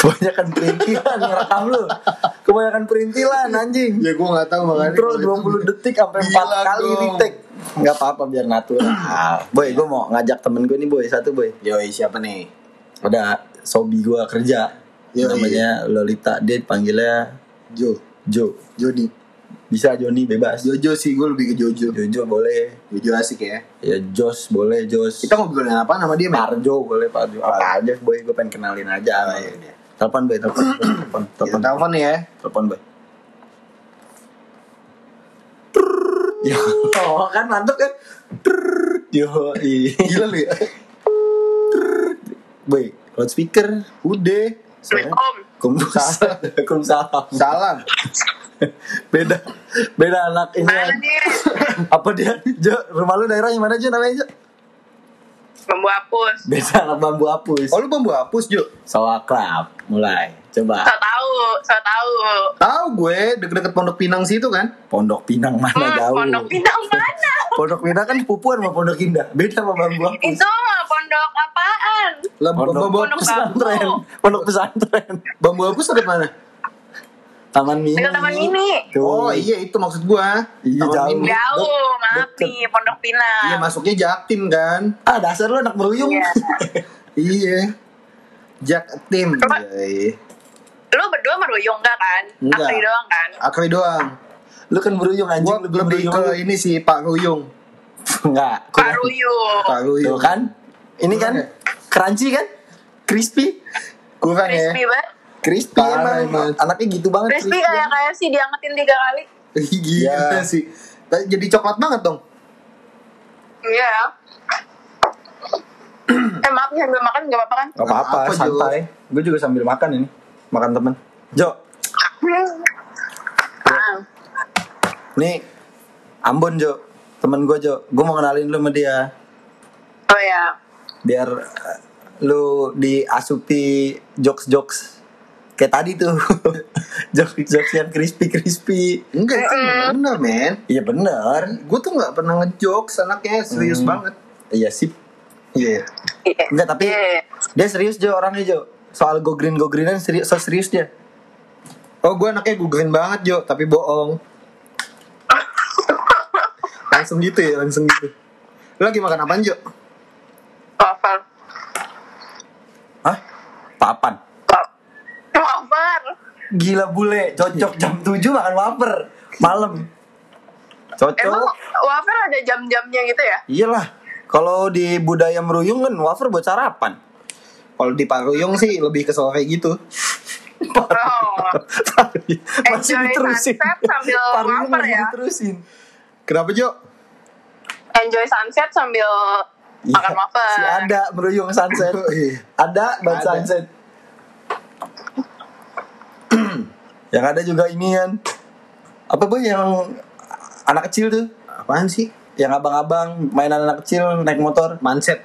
Kebanyakan perintilan ngerekam lu. Kebanyakan perintilan anjing. Ya gue gak tahu makanya. Intro itu- 20 detik sampai 4 Gila kali dong. retake. Enggak apa-apa biar natural. boy, gue mau ngajak temen gue nih boy, satu boy. Yoi siapa nih? Ada sobi gue kerja. Yoi. Namanya Lolita. Dia panggilnya Jo. Jo. Jody. Bisa Joni bebas. Jojo sih gue lebih ke Jojo. Jojo boleh. Jojo asik ya. Ya Jos boleh Jos. Kita ngobrolin apa nama dia? Mer? Parjo boleh Parjo. Apa aja boy, gue pengen kenalin aja. Oh, iya, iya. Telepon boy, telepon. Telepon, Kita telepon. telepon ya. Telepon boy. Ya, oh, kan mantap kan? Yo, Gila lu ya. boy, loudspeaker. Udah. Waalaikumsalam. Waalaikumsalam. Salam. Beda, beda anak ini. Apa dia? Jo, rumah lu daerahnya mana Jo namanya Jo? Bambu hapus. Beda anak bambu hapus. Oh lu bambu hapus Jo? So akrab, mulai. Coba. So tahu, so tahu. Tahu gue deket-deket Pondok Pinang situ kan? Pondok Pinang mana Hmm, jauh? pondok Pinang mana? Pondok Pinang kan sepupuan sama Pondok Indah. Beda sama bambu hapus. Itu mah pondok apaan? Lah Pondok, bambu, Pondok pesantren. Pondok pesantren. bambu hapus ada mana? Taman Mini. Dekat taman mini. Tuh. Oh iya itu maksud gua. Iya, Taman jauh. Mini. Jauh, maaf nih, pondok Pinang. Iya masuknya Jaktim kan? Ah dasar lu anak meruyung. Iya. Iya. Jaktim. Coba. Iya. Lu berdua meruyung gak kan? Enggak. Akri doang kan? Akri doang. lu kan meruyung anjing. Gua lu lebih meruyung. ke ini sih Pak Ruyung. Enggak. Pak Ruyung. Pak Tuh Ruyung. kan. Ini kan crunchy kan? Crispy. Kurang ya. Crispy banget. Crispy Parah emang. emang. Anaknya gitu banget. Crispy kayak kayak sih diangetin tiga kali. Gila Iya. sih. Jadi coklat banget dong. Iya. eh maaf nih sambil makan gak apa-apa kan? Gak apa-apa, Apa, Jo? santai. Gue juga sambil makan ini. Makan temen. Jo, Ah. nih Ambon Jo. Temen gue Jo. Gue mau kenalin lu sama dia. Oh ya. Biar eh, lu diasupi jokes-jokes. Kayak tadi tuh. jokes-jokes yang crispy-crispy. Enggak, itu bener men. Iya bener. Gue tuh gak pernah ngejokes anaknya serius Hmm. banget. Iya sip. Iya. Iya. Enggak tapi Iya. dia serius Jo orangnya Jo. Soal go green go greenan serius so serius dia. Oh gue anaknya gugurin banget Jo, tapi bohong. langsung gitu ya, langsung gitu. Lu lagi makan apaan Jo? Waffle. Hah? Papan. Gila bule, cocok jam 7 makan wafer malam. Cocok. Emang wafer ada jam-jamnya gitu ya? Iyalah. Kalau di budaya meruyung kan wafer buat sarapan. Kalau di Paruyung sih lebih ke sore gitu. Oh. masih Enjoy diterusin. sunset sambil Paruyung wafer masih ya. diterusin. Kenapa Jo? Enjoy sunset sambil makan Iya, wafer. Si ada meruyung sunset. Iya. ada buat sunset. yang ada juga ini kan. Apa boy yang anak kecil tuh? Apaan sih? Yang abang-abang mainan anak kecil naik motor. Manset.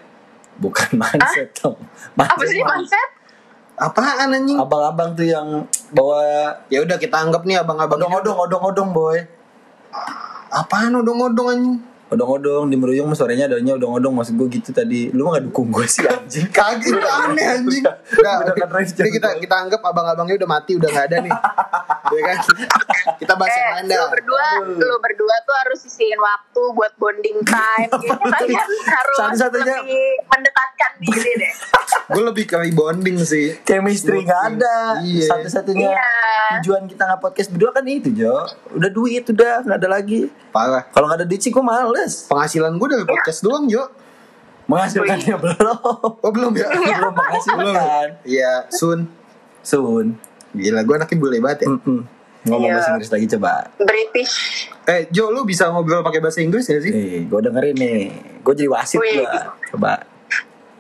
Bukan mindset dong. Apa sih mindset? Apaan anjing? Abang-abang tuh yang bawa Ya udah kita anggap nih abang-abang odong-odong, odong-odong boy. Apaan odong-odong anjing? Odong-odong di meruyung suaranya adanya odong-odong maksud gue gitu tadi. Lu mah gak dukung gue sih anjing. Kagak itu aneh anjing. Udah, Udah, udah Reis, ini kita kita anggap abang-abangnya udah mati, udah nggak ada nih. ya kan? Kita bahas yang Eh, lain dah. lu berdua, lu berdua tuh harus sisihin waktu buat bonding time. Kayaknya kalian harus Satu-satunya- lebih mendekatkan diri deh. Gue lebih ke rebonding sih. Chemistry gak ada. Iya. Satu-satunya Iya. tujuan kita nggak podcast berdua kan itu Jo. Udah duit udah nggak ada lagi. Parah. Kalau nggak ada duit sih gue males. Penghasilan gue dari podcast doang, Jo. Menghasilkannya belum. Oh belum ya? belum menghasilkan. Iya, Sun. Soon. Gila, gue anaknya bule banget ya. Mm-mm. Ngomong Iya. bahasa Inggris lagi coba. British. Eh, Jo, lu bisa ngobrol pakai bahasa Inggris ya sih? Nih, gue dengerin nih. Gue jadi wasit gue. Coba.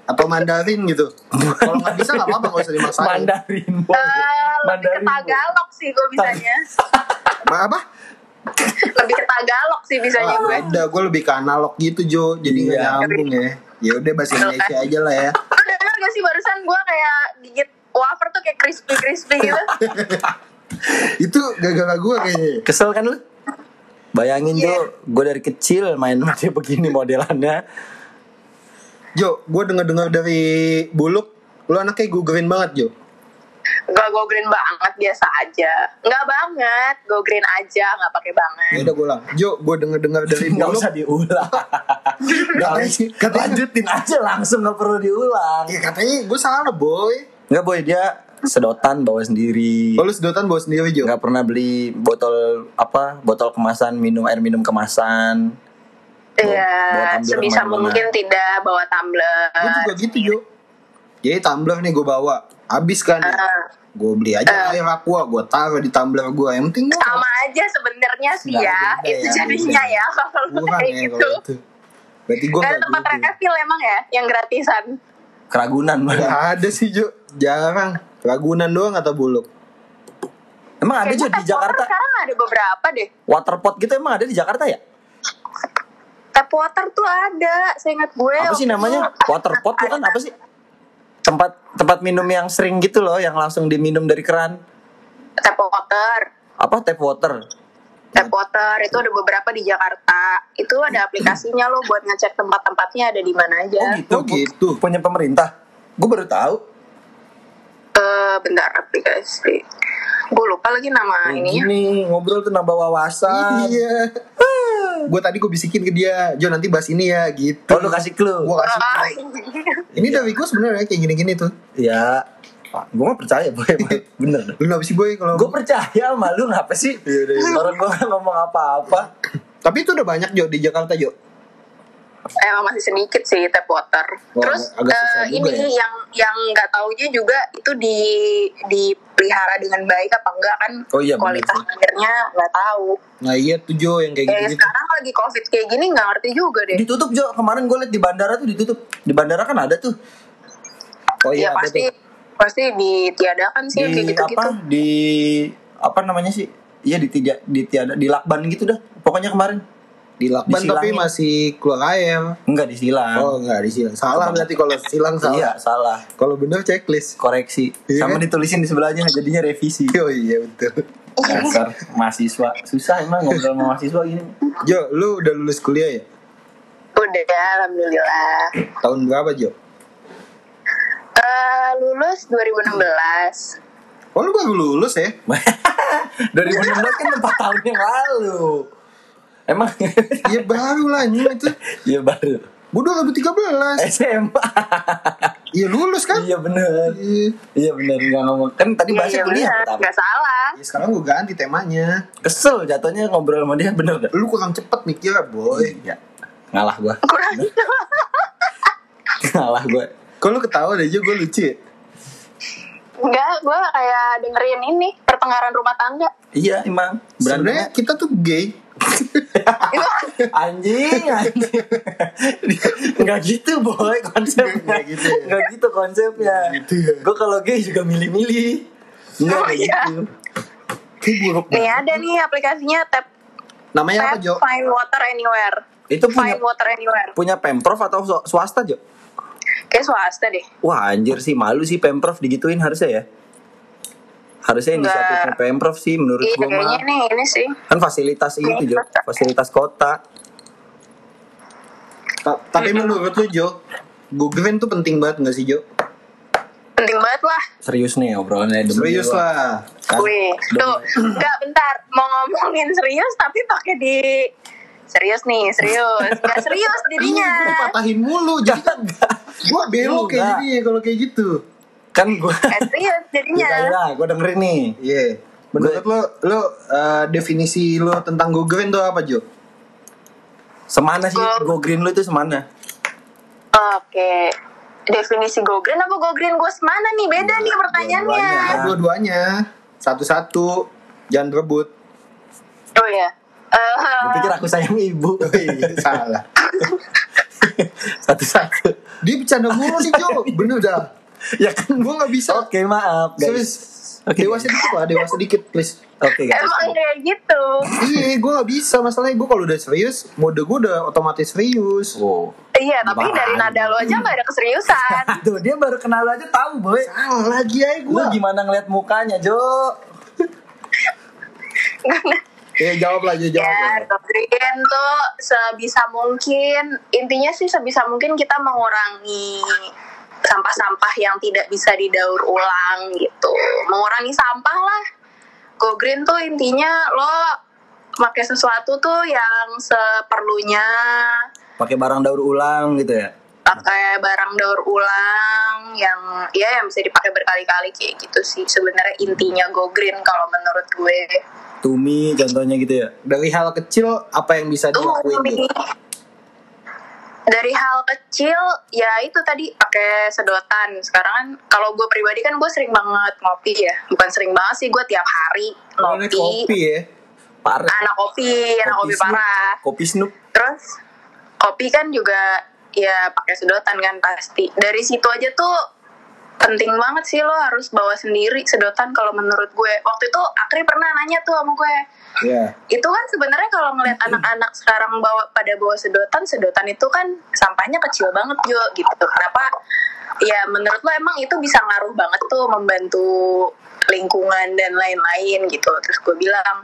Atau Mandarin gitu? Kalau nggak bisa nggak apa-apa, nggak usah dimaksain. Mandarin. boy. Eh, lebih ke Mandarin. Tagalog sih gue bisanya. Ma apa? Lebih ke Tagalog sih bisanya gue. Udah, gue lebih ke analog gitu, Jo. Jadi nggak Iya. nyambung ya. Ya udah bahasa Indonesia aja lah ya. Lu denger gak sih barusan gue kayak gigit wafer tuh kayak crispy-crispy gitu. Itu gara-gara gue kayaknya. Kesel kan lu? Bayangin Iya. Jo, gue dari kecil main dia begini modelannya. Jo, gue denger-dengar dari Buluk, lu anaknya gugurin banget, Jo. Gak go green banget, biasa aja. Nggak banget, go green aja, nggak pakai Ya banget. udah gue ulang. Jo, gue denger dengar dari Nggak mulut. usah diulang. Katanya- katanya- Lanjutin aja langsung nggak perlu diulang. Ya katanya gue salah boy. Nggak boy dia sedotan bawa sendiri. Oh, lu sedotan bawa sendiri Jo. Nggak pernah beli botol apa botol kemasan minum air minum kemasan. Iya, sebisa mungkin tidak bawa tumbler. Gue juga gitu Jo. Jadi tumbler nih gue bawa. Habis kan. Ah, Gue beli aja air aqua, gue taruh di tumbler gue. Yang penting gue sama aja sebenarnya sih ya, itu ya, jadinya ya kalau kurang kayak ya gitu. kalau itu. Berarti gue ada tempat gitu. refill emang ya, yang gratisan. Keragunan. Gak ada sih Jo. Jarang. Ragunan doang atau buluk. Emang ada juga di Jakarta sekarang ada beberapa deh. waterpot gitu emang ada di Jakarta ya? Tap water tuh ada, seingat gue. Apa sih namanya? Waterpot tuh kan apa sih? Tempat tempat minum yang sering gitu loh, yang langsung diminum dari keran. Tap water. Apa tap water? Tap water itu ada beberapa di Jakarta. Itu ada aplikasinya lo buat ngecek tempat-tempatnya ada di mana aja. Oh gitu. Oh, gitu. Punya pemerintah. Gue baru tahu. Eh, bentar aplikasi. Gue lupa lagi nama ininya. Gini ngobrol tuh nambah wawasan. Iya. Gue tadi gue bisikin ke dia, Jo nanti bahas ini ya gitu. Oh lu kasih clue. Gue kasih. Ah, Ini dari gue sebenarnya kayak gini-gini tuh. Ya. Gue mah percaya boy. Bener. Lu kenapa sih boy kalau Gue percaya sama lu ngapa sih? Orang gue ngomong apa-apa. Tapi itu udah banyak Jo di Jakarta Jo. Emang masih sedikit sih tap water. Wah, Terus juga ini ya. yang yang nggak taunya juga itu di dipelihara dengan baik apa enggak kan? Oh iya, bener Kualitas sih. airnya nggak tahu. Nah iya tuh Jo yang kayak Eh, gitu-gitu. sekarang lagi covid kayak gini nggak ngerti juga deh. Ditutup Jo. Kemarin gue liat di bandara tuh ditutup. Di bandara kan ada tuh. Oh ya iya ada pasti tuh. pasti ditiadakan sih di kayak gitu-gitu. apa di apa namanya sih iya di tidak di tiada di lakban gitu dah pokoknya kemarin Di lakban tapi Disilangin. masih keluar air. enggak disilang Oh enggak disilang. Salah berarti kalau silang salah. iya salah Kalau bener checklist. koreksi Iya sama kan? ditulisin di sebelahnya jadinya revisi Oh iya betul. dasar mahasiswa susah emang ngobrol sama mahasiswa gini Jo, lu udah lulus kuliah ya? Udah, alhamdulillah. Tahun berapa Jo? Eh lulus 2016. Oh lu baru lulus ya? 2016 kan 4 tahun yang lalu emang Iya baru lah ini itu. iya baru Gue 2013. SMA Iya lulus kan? iya bener Iya. iya bener nggak ngomong kan tadi Iya, bahasnya iya kuliah benar, pertama nggak salah. Ya, sekarang gue ganti temanya. kesel jatuhnya ngobrol sama dia bener dah Lu kurang cepet mikir boy. Iya. Ngalah gua. Kurang Ngalah gua. Kok lu ketawa deh gue lucu ya? Enggak, gue kayak dengerin ini pertengkaran rumah tangga. Iya emang. Sebenarnya Berantemnya kita tuh gay. Itu anjing anjing. Enggak gitu boy konsepnya. Nggak gitu ya? Nggak gitu konsepnya. Nggak gitu ya? Gua kalau gay juga milih-milih. Enggak Oh, kayak iya. gitu. Kayak buruk nih ada nih aplikasinya tap Namanya apa tap Jo? find water anywhere. Itu punya Find water anywhere. punya Pemprov atau swa- swasta, Jo? Kayak swasta deh. Wah, anjir sih malu sih Pemprov digituin harusnya ya. Harusnya Nggak. inisiatifnya Pemprov sih menurut Iya gua kayaknya mah. nih ini sih. Kan fasilitas itu, Jo. Fasilitas kota. Ta- Tapi menurut lu Jo, Google tuh penting banget gak sih Jo? Penting banget lah. Serius nih obrolannya demi Serius gua. lah. Kan? Wih, tuh. Enggak bentar, mau ngomongin serius tapi pakai di serius nih, serius. Enggak serius gue patahin mulu. Jadi gue belok kayak gini ya kalau kayak gitu. Kan gue Eh, serius jadinya. ya gue dengerin nih Iya. Menurut lo, lo eh, definisi lo tentang Google tuh apa Jo? semana sih Gua- go green lu itu semana Oke. Definisi go green apa go green gue semana nih? Beda nih pertanyaannya. dua-duanya. Satu-satu. Jangan rebut. Oh ya. Eh, gue pikir aku sayang ibu Oh iya, salah. satu-satu Dia bercanda mulu nih Jo. Bener dah. ya kan Gue gak bisa. oke maaf guys Serius. Oke, dewasa dikit lah, dewasa dikit please. oke guys Emang kayak gitu. iya, gue gak bisa. Masalahnya gue kalau udah serius, mode gue udah otomatis serius. wow Iya, tapi Gimana? dari nada lo aja gak ada keseriusan. tuh dia baru kenal aja tahu boy Salah lagi aja lu gue. gimana ngeliat mukanya Jo Ya jawab lah, Jo, jawab. ya, green tuh sebisa mungkin, intinya sih sebisa mungkin kita mengurangi sampah-sampah yang tidak bisa didaur ulang gitu. Mengurangi sampah lah. Go green tuh intinya lo pakai sesuatu tuh yang seperlunya. Pakai barang daur ulang gitu ya? Pakai barang daur ulang yang ya yang bisa dipakai berkali-kali kayak gitu sih. Sebenarnya intinya go green kalau menurut gue. Tumi contohnya gitu ya. Dari hal kecil apa yang bisa dilakuin Tumi. Jo? Dari hal kecil ya itu tadi pakai sedotan. Sekarang kan kalau gue pribadi kan gue sering banget ngopi ya. Bukan sering banget sih gue tiap hari ngopi, kopi ya. parah. Anak kopi anak kopi, Snoop. parah. Kopi snoop. Terus kopi kan juga ya pakai sedotan kan pasti. Dari situ aja tuh penting banget sih lo harus bawa sendiri sedotan kalau menurut gue. Waktu itu Akri pernah nanya tuh sama gue. Iya. itu kan sebenarnya kalau ngeliat anak-anak sekarang bawa pada bawa sedotan sedotan itu kan sampahnya kecil banget Jo gitu. Kenapa? Ya menurut lo emang itu bisa ngaruh banget tuh membantu lingkungan dan lain-lain gitu. Terus gue bilang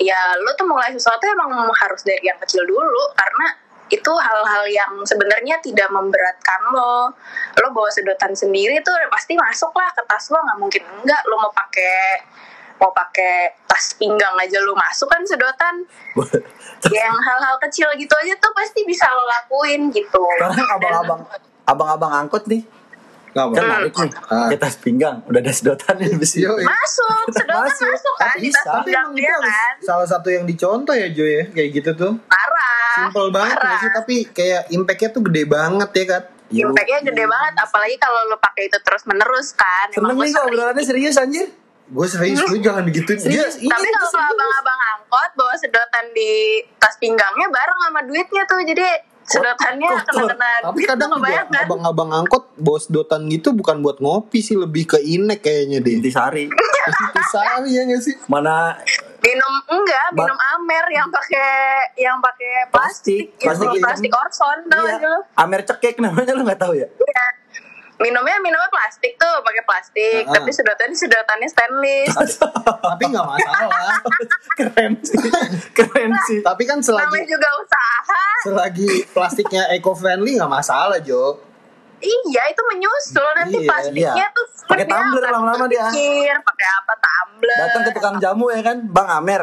ya lo tuh mulai sesuatu emang harus dari yang kecil dulu karena itu hal-hal yang sebenarnya tidak memberatkan lo. Lo bawa sedotan sendiri tuh pasti masuk lah ke tas lo nggak mungkin enggak. Lo mau pakai mau pakai tas pinggang aja lo masuk kan sedotan. Yang hal-hal kecil gitu aja tuh pasti bisa lo lakuin gitu. Sekarang abang-abang abang-abang angkot nih. Nggak kan narik nih. Ah. ke tas pinggang udah ada sedotan nih besi masuk sedotan Masuk. masuk, kan di tas Bisa. Tapi pinggang dia itu harus kan? salah satu yang dicontoh ya Jo ya kayak gitu tuh. parah Simple banget parah. sih tapi kayak impactnya tuh gede banget ya kan. Impactnya gede banget apalagi kalau lo pakai itu terus menerus kan seneng nih kok sering. obrolannya serius anjir Gue serius lu jangan begitu dia. Serius, iya, tapi kalau abang-abang angkot bawa sedotan di tas pinggangnya bareng sama duitnya tuh jadi sedotannya kena-kena Tapi kadang juga kan abang-abang angkot bawa sedotan gitu bukan buat ngopi sih lebih ke inek kayaknya deh. intisari Intisari ya nggak sih? mana minum enggak Ba- minum amer yang pakai yang pakai plastik Plastik, plastik, plastik plastik hitam. Orson iya lo? Amer cekek namanya lu nggak tahu ya Iya. minumnya minumnya plastik tuh pakai plastik Ah. tapi sedotannya sedotannya stainless Tapi nggak masalah. keren sih keren sih Tapi kan namanya selagi juga usaha selagi plastiknya eco friendly nggak masalah Jo. Iya itu menyusul nanti Iya, plastiknya iya. tuh Pakai tumbler lama-lama dia. pakai apa tumbler datang ke tukang jamu ya kan bang Amer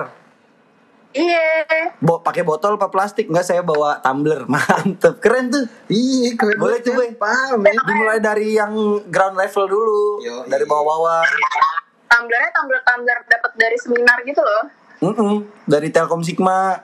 iya Bo pakai botol apa plastik nggak saya bawa tumbler mantep keren tuh Iya, keren Boleh ya. Boy. Paham ya. dimulai dari yang ground level dulu Yo, dari iya. bawah-bawah tumblernya tumbler tumbler dapat dari seminar gitu loh Mm-mm. dari Telkom Sigma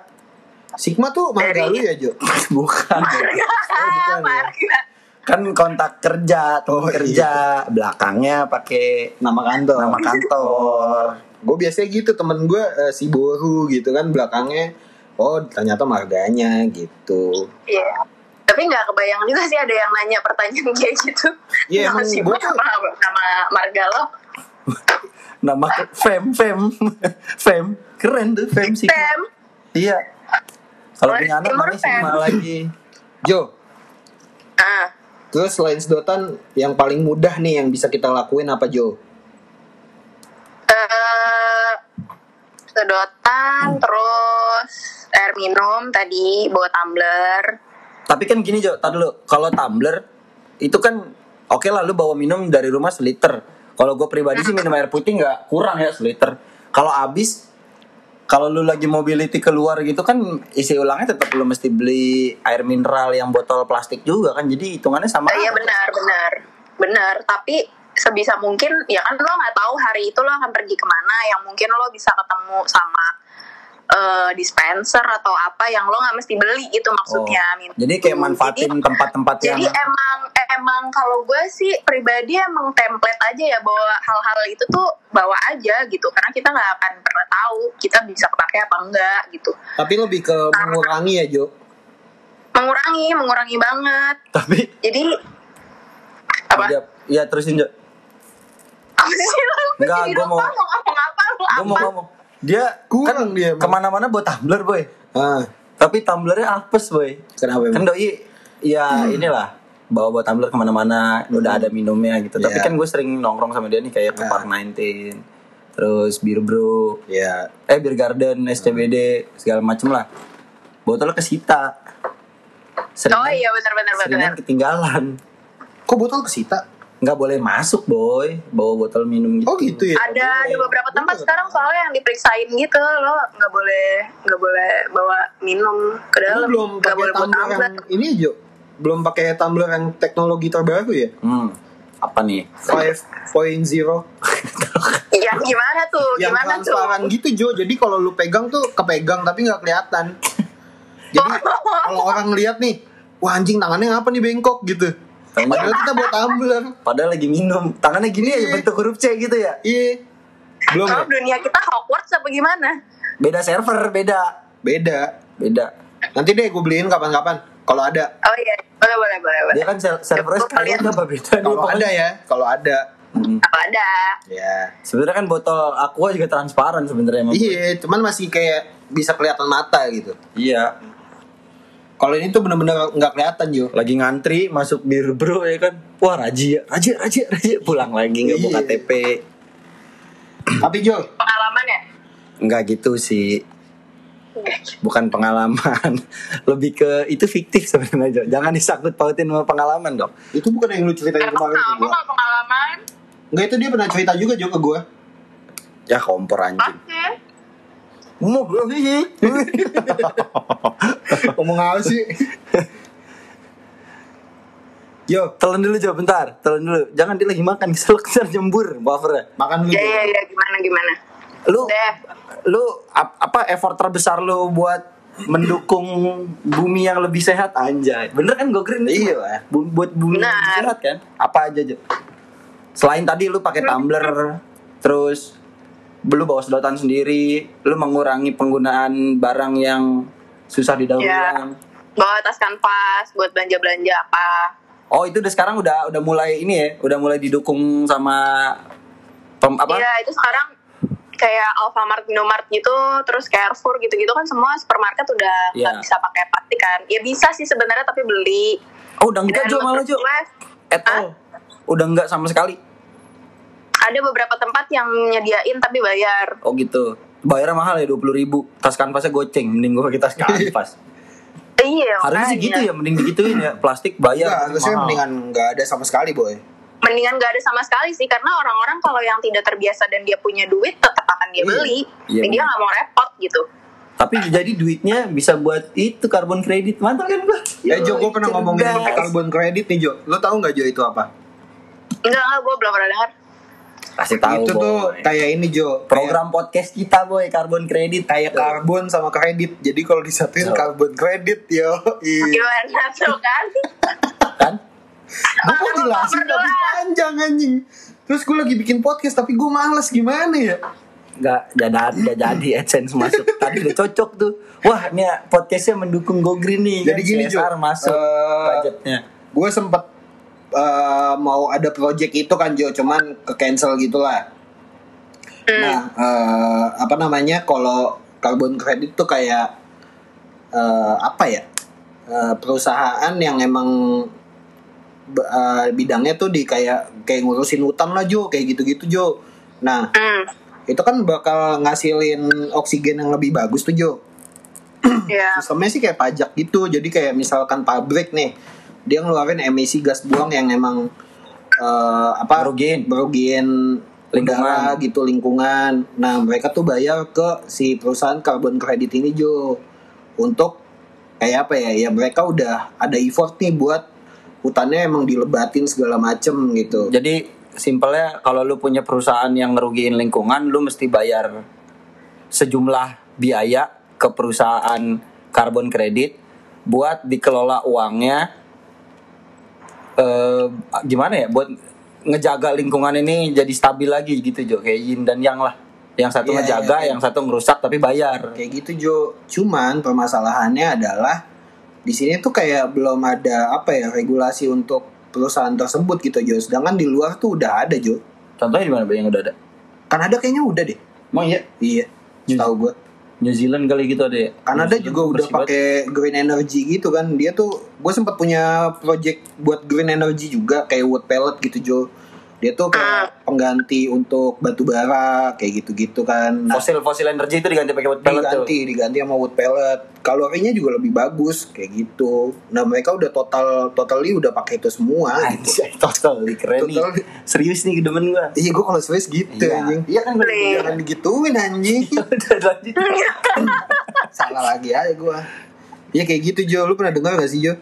Sigma tuh marga Dari- lu ya Jo? bukan bukan ya. Kan kontak kerja tuh Oh, iya. kerja belakangnya pakai Nama kantor. nama kantor Gue biasanya gitu temen gue eh, si Boru gitu kan belakangnya. Oh ternyata marganya gitu. Iya. Tapi nggak kebayang juga sih ada yang nanya pertanyaan kayak gitu. Iya, Nama si tuh- sama, sama marga lo. nama fem fem fem keren tuh fem Sigma Tem. iya kalau punya anak Sigma Fem. lagi Jo, Ah, terus selain sedotan yang paling mudah nih yang bisa kita lakuin apa Jo? eh, sedotan, terus air minum tadi, bawa tumbler. Tapi kan gini Jo, tadi dulu. Kalau tumbler itu kan oke lah lu bawa minum dari rumah seliter. Kalau gue pribadi sih minum air putih nggak kurang ya seliter. Kalau habis kalau lu lagi mobility keluar gitu kan isi ulangnya tetap lu mesti beli air mineral yang botol plastik juga kan. Jadi hitungannya sama. Eh, Iya benar, benar, benar. Tapi sebisa mungkin ya kan lo nggak tahu hari itu lo akan pergi ke mana. Yang mungkin lo bisa ketemu sama eh, dispenser atau apa yang lo nggak mesti beli itu maksudnya. Oh, jadi kayak manfaatin Jadi- tempat-tempat yang Jadi emang emang kalau gue sih pribadi emang template aja ya bawa hal-hal itu tuh bawa aja gitu karena kita nggak akan pernah tahu kita bisa pakai apa enggak gitu Tapi lebih ke mengurangi ya Jo. mengurangi mengurangi banget tapi jadi apa Iya, iya terusin Jo. apa sih lo Enggak, lupa mau- mau ngomong apa lu Gue mau ngomong. Dia Kurang kan dia emang. ke mana-mana bawa tumbler boy. Ah, Tapi tumblernya apes boy. kenapa Kan doi ya inilah bawa bawa tumbler ke mana-mana udah ada minumnya gitu. Tapi Iya. kan gue sering nongkrong sama dia nih kayak ke Ah. Park 19 terus Bir Bro, Ya, eh Bir Garden, SCBD segala macem lah. Botolnya kesita. oh iya benar benar benar ketinggalan. Kok botol kesita? Nggak boleh masuk boy bawa botol minum gitu. Oh gitu ya. ada ada beberapa tempat sekarang soalnya yang diperiksain gitu lo nggak boleh nggak boleh bawa minum ke Lu dalam belum nggak pakai boleh tumbler yang ini Jo. Belum pakai tumbler yang teknologi terbaru ya? Hmm. Apa nih? 5.0 ya gimana tuh yang gimana tuh transparan gitu Jo. Jadi kalau lu pegang tuh kepegang tapi nggak kelihatan. Jadi kalau orang lihat nih, wah anjing tangannya apa nih bengkok gitu. Padahal kita buat tumbler. Padahal lagi minum. Tangannya gini aja Iya. bentuk huruf C gitu ya. Iya. Belum oh ya? dunia kita Hogwarts apa gimana Beda server, beda. Beda. Beda. Nanti deh gue beliin kapan-kapan. Kalau ada. oh iya boleh boleh boleh boleh Dia kan ser- servernya Coba sekalian apa beda? Kalau ada ya. Kalau ada. Hmm. apa ada Ya. Sebenarnya kan botol aqua juga transparan sebenarnya. Iya, cuman masih kayak bisa kelihatan mata gitu. Iya. Kalau ini tuh bener-bener nggak kelihatan Jo. Lagi ngantri masuk bir bro ya kan. Wah Raji, Raji, Raji, Raji pulang lagi nggak bawa Iya. KTP. Tapi Jo, pengalaman ya Nggak gitu sih. Bukan pengalaman. Lebih ke itu fiktif sebenarnya. Jo. Jangan disangkut pautin sama pengalaman dong. itu bukan yang lu ceritain emang kemarin ke gua. kalau pengalaman Enggak itu dia pernah cerita juga Jo ke gua. Ya kompor anjing. pasti Mau bro Ngomong apa sih? Yo, Telan dulu Jo bentar. Telan dulu. Jangan dia lagi makan keselak keselak jembur buffernya. makan dulu. ya Jo. ya ya gimana gimana Lu deh lu ap- apa effort terbesar lu buat mendukung bumi yang lebih sehat anjay. Bener kan gue green Iya lah. Bu- buat bumi yang lebih sehat kan? Apa aja Jo? Selain tadi lu pakai tumbler terus lu bawa sedotan sendiri, lu mengurangi penggunaan barang yang susah didaur Ya. ulang. bawa tas kanvas buat belanja belanja apa Oh, itu udah sekarang udah udah mulai ini ya, udah mulai didukung sama pem, apa? Iya itu sekarang kayak Alfamart, Indomart gitu, terus Carrefour gitu-gitu kan semua supermarket udah nggak Iya. bisa pakai plastik kan. Ya bisa sih sebenarnya tapi beli. Oh, udah enggak Jo malah gue, At all. Udah enggak sama sekali. Ada beberapa tempat yang nyediain tapi bayar. Oh gitu. Bayarnya mahal ya 20 ribu. Tas kanvasnya goceng. Mending gue pakai tas kanvas. Iya, Harusnya sih gitu ya. Mending digituin ya. Plastik bayar. Enggak, harusnya mahal. mendingan nggak ada sama sekali, boy. Mendingan gak ada sama sekali sih karena orang-orang kalau yang tidak terbiasa dan dia punya duit tetap akan dia Iya. beli. Iya, dia nggak mau repot gitu. Tapi jadi duitnya bisa buat itu karbon kredit. Mantap kan gue? Eh Jo, gue pernah ngomongin karbon kredit nih Jo. Lo tau nggak Jo itu apa? Enggak, enggak, gue belum pernah dengar. Kasih tahu itu boy. tuh kayak ini Jo. Program podcast kita boy. Karbon kredit. kayak karbon sama kredit. Jadi kalau disatuin Jo. karbon kredit yo. Iya. Gimana tuh kan? Kan? Gue mau jelasin tapi panjang anjing. Terus gue lagi bikin podcast tapi gue males gimana ya? Gak jadi, gak jadi AdSense masuk. Tadi udah cocok tuh. Wah, ini ya, podcastnya mendukung Go Green nih. Jadi kan, gini, Jo. CSR masuk Eh, budgetnya. Gue sempet eh, mau ada project itu kan Jo, cuman ke cancel gitulah. Hmm. Nah, eh, apa namanya? Kalau karbon kredit tuh kayak eh, apa ya? Eh, perusahaan yang emang eh, bidangnya tuh di kayak kayak ngurusin hutan lah Jo, kayak gitu-gitu Jo. Nah, Hmm. itu kan bakal ngasilin oksigen yang lebih bagus tuh Jo. Ya. Sistemnya sih kayak pajak gitu. Jadi kayak misalkan pabrik nih, dia ngeluarin emisi gas buang yang emang eh, apa? Merugiin. merugiin Lingkungan. udara gitu lingkungan. Nah mereka tuh bayar ke si perusahaan karbon kredit ini Jo untuk kayak apa ya? Ya mereka udah ada effort nih buat hutannya emang dilebatin segala macem gitu. Jadi simpelnya kalau lu punya perusahaan yang ngerugiin lingkungan, lu mesti bayar sejumlah biaya ke perusahaan karbon kredit buat dikelola uangnya eh gimana ya buat ngejaga lingkungan ini jadi stabil lagi gitu Jo kayak yin dan yang lah yang satu Iya, ngejaga iya, iya. yang satu ngerusak tapi bayar kayak gitu Jo. Cuman permasalahannya adalah di sini tuh kayak belum ada apa ya regulasi untuk perusahaan tersebut gitu Jo. Sedangkan di luar tuh udah ada Jo. contohnya di mana yang udah ada Kanada kayaknya udah deh. emang iya Iya. Tahu gue. New Zealand kali gitu ada ya Kanada juga udah pakai green energy gitu kan. Dia tuh gue sempat punya project buat green energy juga kayak wood pellet gitu Jo. Dia tuh kayak pengganti untuk batu bara kayak gitu-gitu kan. Nah, Fosil fosil energi itu diganti pakai wood pellet tuh. diganti diganti sama wood pellet kalorinya juga lebih bagus kayak gitu nah mereka udah total totally udah pakai itu semua gitu. Anjay, total keren nih. Total. Serius nih demen gua. iya gue kalau serius gitu Iya. anjing Iya kan jangan digituin anjing Udah lanjut. salah lagi aja gue Iya kayak gitu Jo, lu pernah dengar gak sih Jo?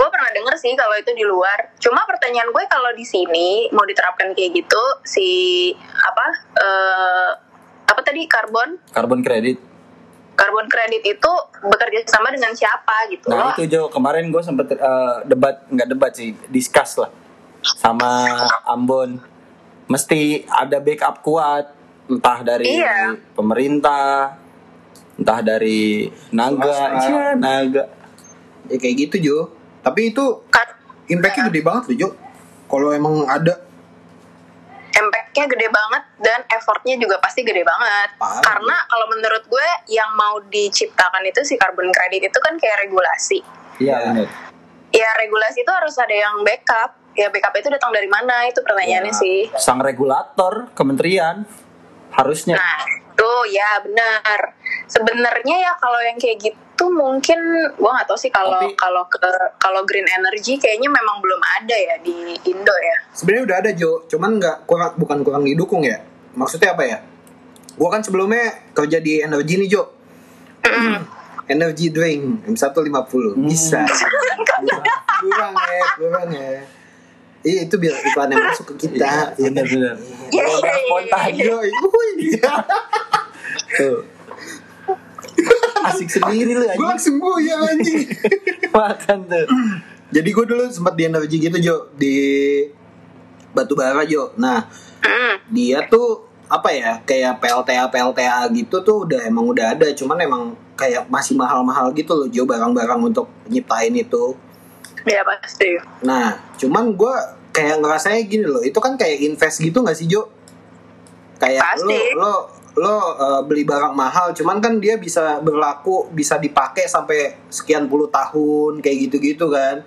Gue pernah denger sih kalau itu di luar. Cuma pertanyaan gue kalau di sini mau diterapkan kayak gitu si apa eh apa tadi karbon? Carbon credit. karbon kredit itu bekerja sama dengan siapa gitu Nah loh. itu Jo. Kemarin gue sempet eh, debat nggak debat sih discuss lah sama Ambon. Mesti ada backup kuat entah dari Iya. pemerintah entah dari naga. Swasta. Iya, naga. Ya kayak gitu Jo Tapi itu kan impactnya gede banget loh Jo. Kalau emang ada. Impactnya gede banget dan effortnya juga pasti gede banget. Parah. karena kalau menurut gue yang mau diciptakan itu si carbon credit itu kan kayak regulasi. Iya Iya. bener. Ya regulasi itu harus ada yang backup. Ya backup itu datang dari mana? Itu pertanyaannya Ya. sih. Sang regulator kementerian harusnya. Nah, tuh ya benar. Sebenarnya ya kalau yang kayak gitu mungkin gua nggak tahu sih kalau Tapi- kalau ke kalau green energy kayaknya memang belum ada ya di Indo ya. sebenarnya udah ada Jo. Cuman nggak kurang bukan kurang didukung ya. Maksudnya apa ya? Gua kan sebelumnya kerja di energi nih Jo. Energy drink M150 Bisa. Kurang ya Kurang ya Iya itu biar iklannya masuk ke kita Iya, iya, iya, spontan iya. Yo, wuih. tuh asik sendiri lu gue anjing langsung ya anjing. makan tuh Jadi gue dulu sempat di energi gitu Jo di batu bara Jo. Nah Hmm. dia tuh apa ya kayak PLTA PLTA gitu tuh udah emang udah ada cuman emang kayak masih mahal-mahal gitu loh Jo barang-barang untuk nyiptain itu. Ya pasti. Nah cuman gue kayak ngerasanya gini loh itu kan kayak invest gitu gak sih Jo? Kayak Pasti. lo lo lo uh, beli barang mahal cuman kan dia bisa berlaku bisa dipakai sampai sekian puluh tahun kayak gitu-gitu kan.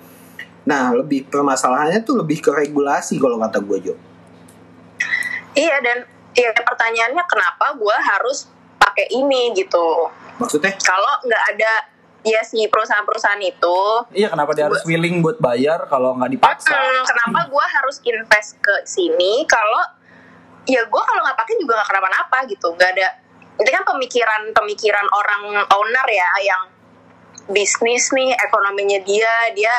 Nah lebih permasalahannya tuh lebih ke regulasi kalau kata gue Jo. Iya dan ya pertanyaannya kenapa gua harus pakai ini gitu. Maksudnya? Kalau nggak ada ya si perusahaan-perusahaan itu. Iya kenapa dia harus willing buat bayar kalau nggak dipaksa? Hmm, kenapa gue harus invest ke sini kalau ya gue kalau nggak pakai juga nggak kenapa-napa gitu. Nggak ada itu kan pemikiran pemikiran orang owner ya yang bisnis nih ekonominya dia dia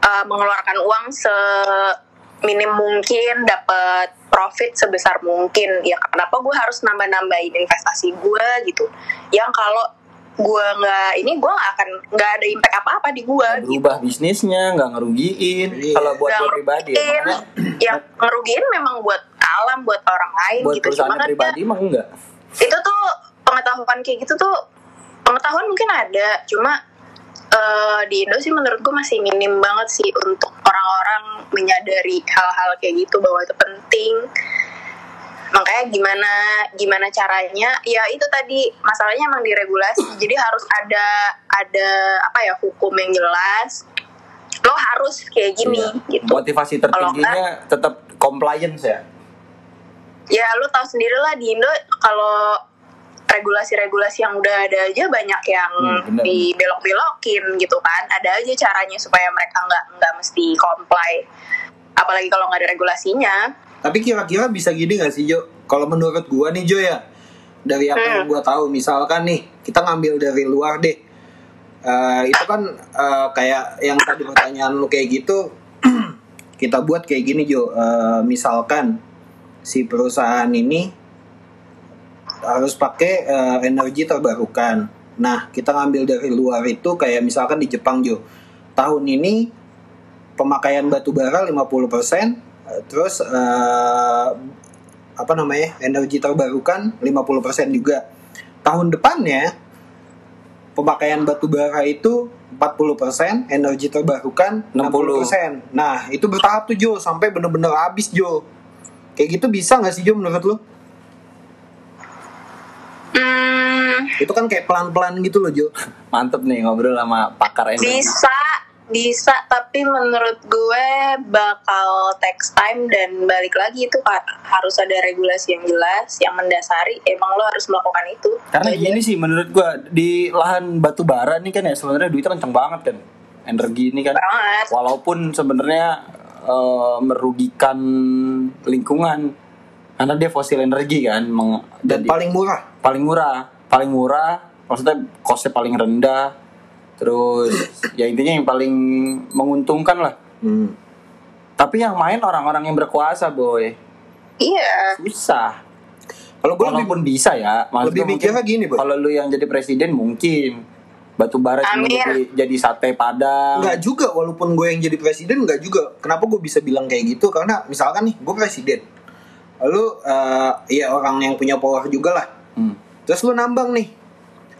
uh, mengeluarkan uang seminim mungkin dapat profit sebesar mungkin. Ya kenapa gue harus nambah-nambahin investasi gue gitu? Yang kalau gue nggak ini gue nggak akan nggak ada impact apa-apa di gue gitu. berubah bisnisnya nggak ngerugiin. Iya. kalau buat gue pribadi ya makanya yang ngerugiin memang buat alam buat orang lain buat gitu. cuma perusahaan kan pribadi mah enggak. Itu tuh pengetahuan kayak gitu tuh pengetahuan mungkin ada. Cuma eh, di Indo sih menurut gue masih minim banget sih untuk orang-orang menyadari hal-hal kayak gitu bahwa itu penting makanya gimana gimana caranya? Ya itu tadi. Masalahnya emang diregulasi. Jadi harus ada ada apa ya hukum yang jelas. Lo harus kayak gini Iya. gitu. Motivasi tertingginya tetap compliance ya? Ya lu tahu sendiri lah di Indo kalau regulasi-regulasi yang udah ada aja banyak yang Hmm, dibelok-belokin gitu kan. Ada aja caranya supaya mereka nggak nggak mesti comply. Apalagi kalau nggak ada regulasinya Tapi kira-kira bisa gini gak sih Jo? Kalau menurut gua nih Jo ya, dari apa yang gua tahu, misalkan nih kita ngambil dari luar deh, Eh, itu kan eh, kayak yang tadi pertanyaan lu kayak gitu, kita buat kayak gini Jo, Eh, misalkan si perusahaan ini harus pakai eh, energi terbarukan. Nah, kita ngambil dari luar itu kayak misalkan di Jepang Jo, tahun ini pemakaian batu bara 50%, eh, terus eh, apa namanya? energi terbarukan 50% juga. Tahun depannya pemakaian batu bara itu 40%, energi terbarukan 60%. Nah, itu bertahap tuh Jo sampai bener-bener habis Jo. Kayak gitu bisa nggak sih Jo menurut lu? hmm, Itu kan kayak pelan-pelan gitu loh Jo. mantep nih ngobrol sama pakar energi bisa bisa tapi menurut gue bakal text time dan balik lagi itu ha- harus ada regulasi yang jelas yang mendasari emang lo harus melakukan itu Karena aja. gini sih menurut gua di lahan batu bara nih kan ya sebenarnya duitnya kenceng banget kan. Energi ini kan. banget Walaupun sebenarnya eh, merugikan lingkungan karena dia fosil energi kan meng- Dan jadi- paling murah. paling murah, paling murah, maksudnya costnya paling rendah. Terus ya intinya yang paling menguntungkan lah. Hmm. Tapi yang main orang-orang yang berkuasa, boy. iya Susah. Kalau gue lebih Walaupun bisa ya, maksudnya lebih mungkin mikirnya gini, Boy. Kalau lu yang jadi presiden mungkin batu bara cuma jadi, jadi sate padang. Enggak juga walaupun gue yang jadi presiden enggak juga. Kenapa gue bisa bilang kayak gitu? Karena misalkan nih gue presiden. Lalu eh ya orang yang punya power juga lah. Hmm. Terus lu nambang nih.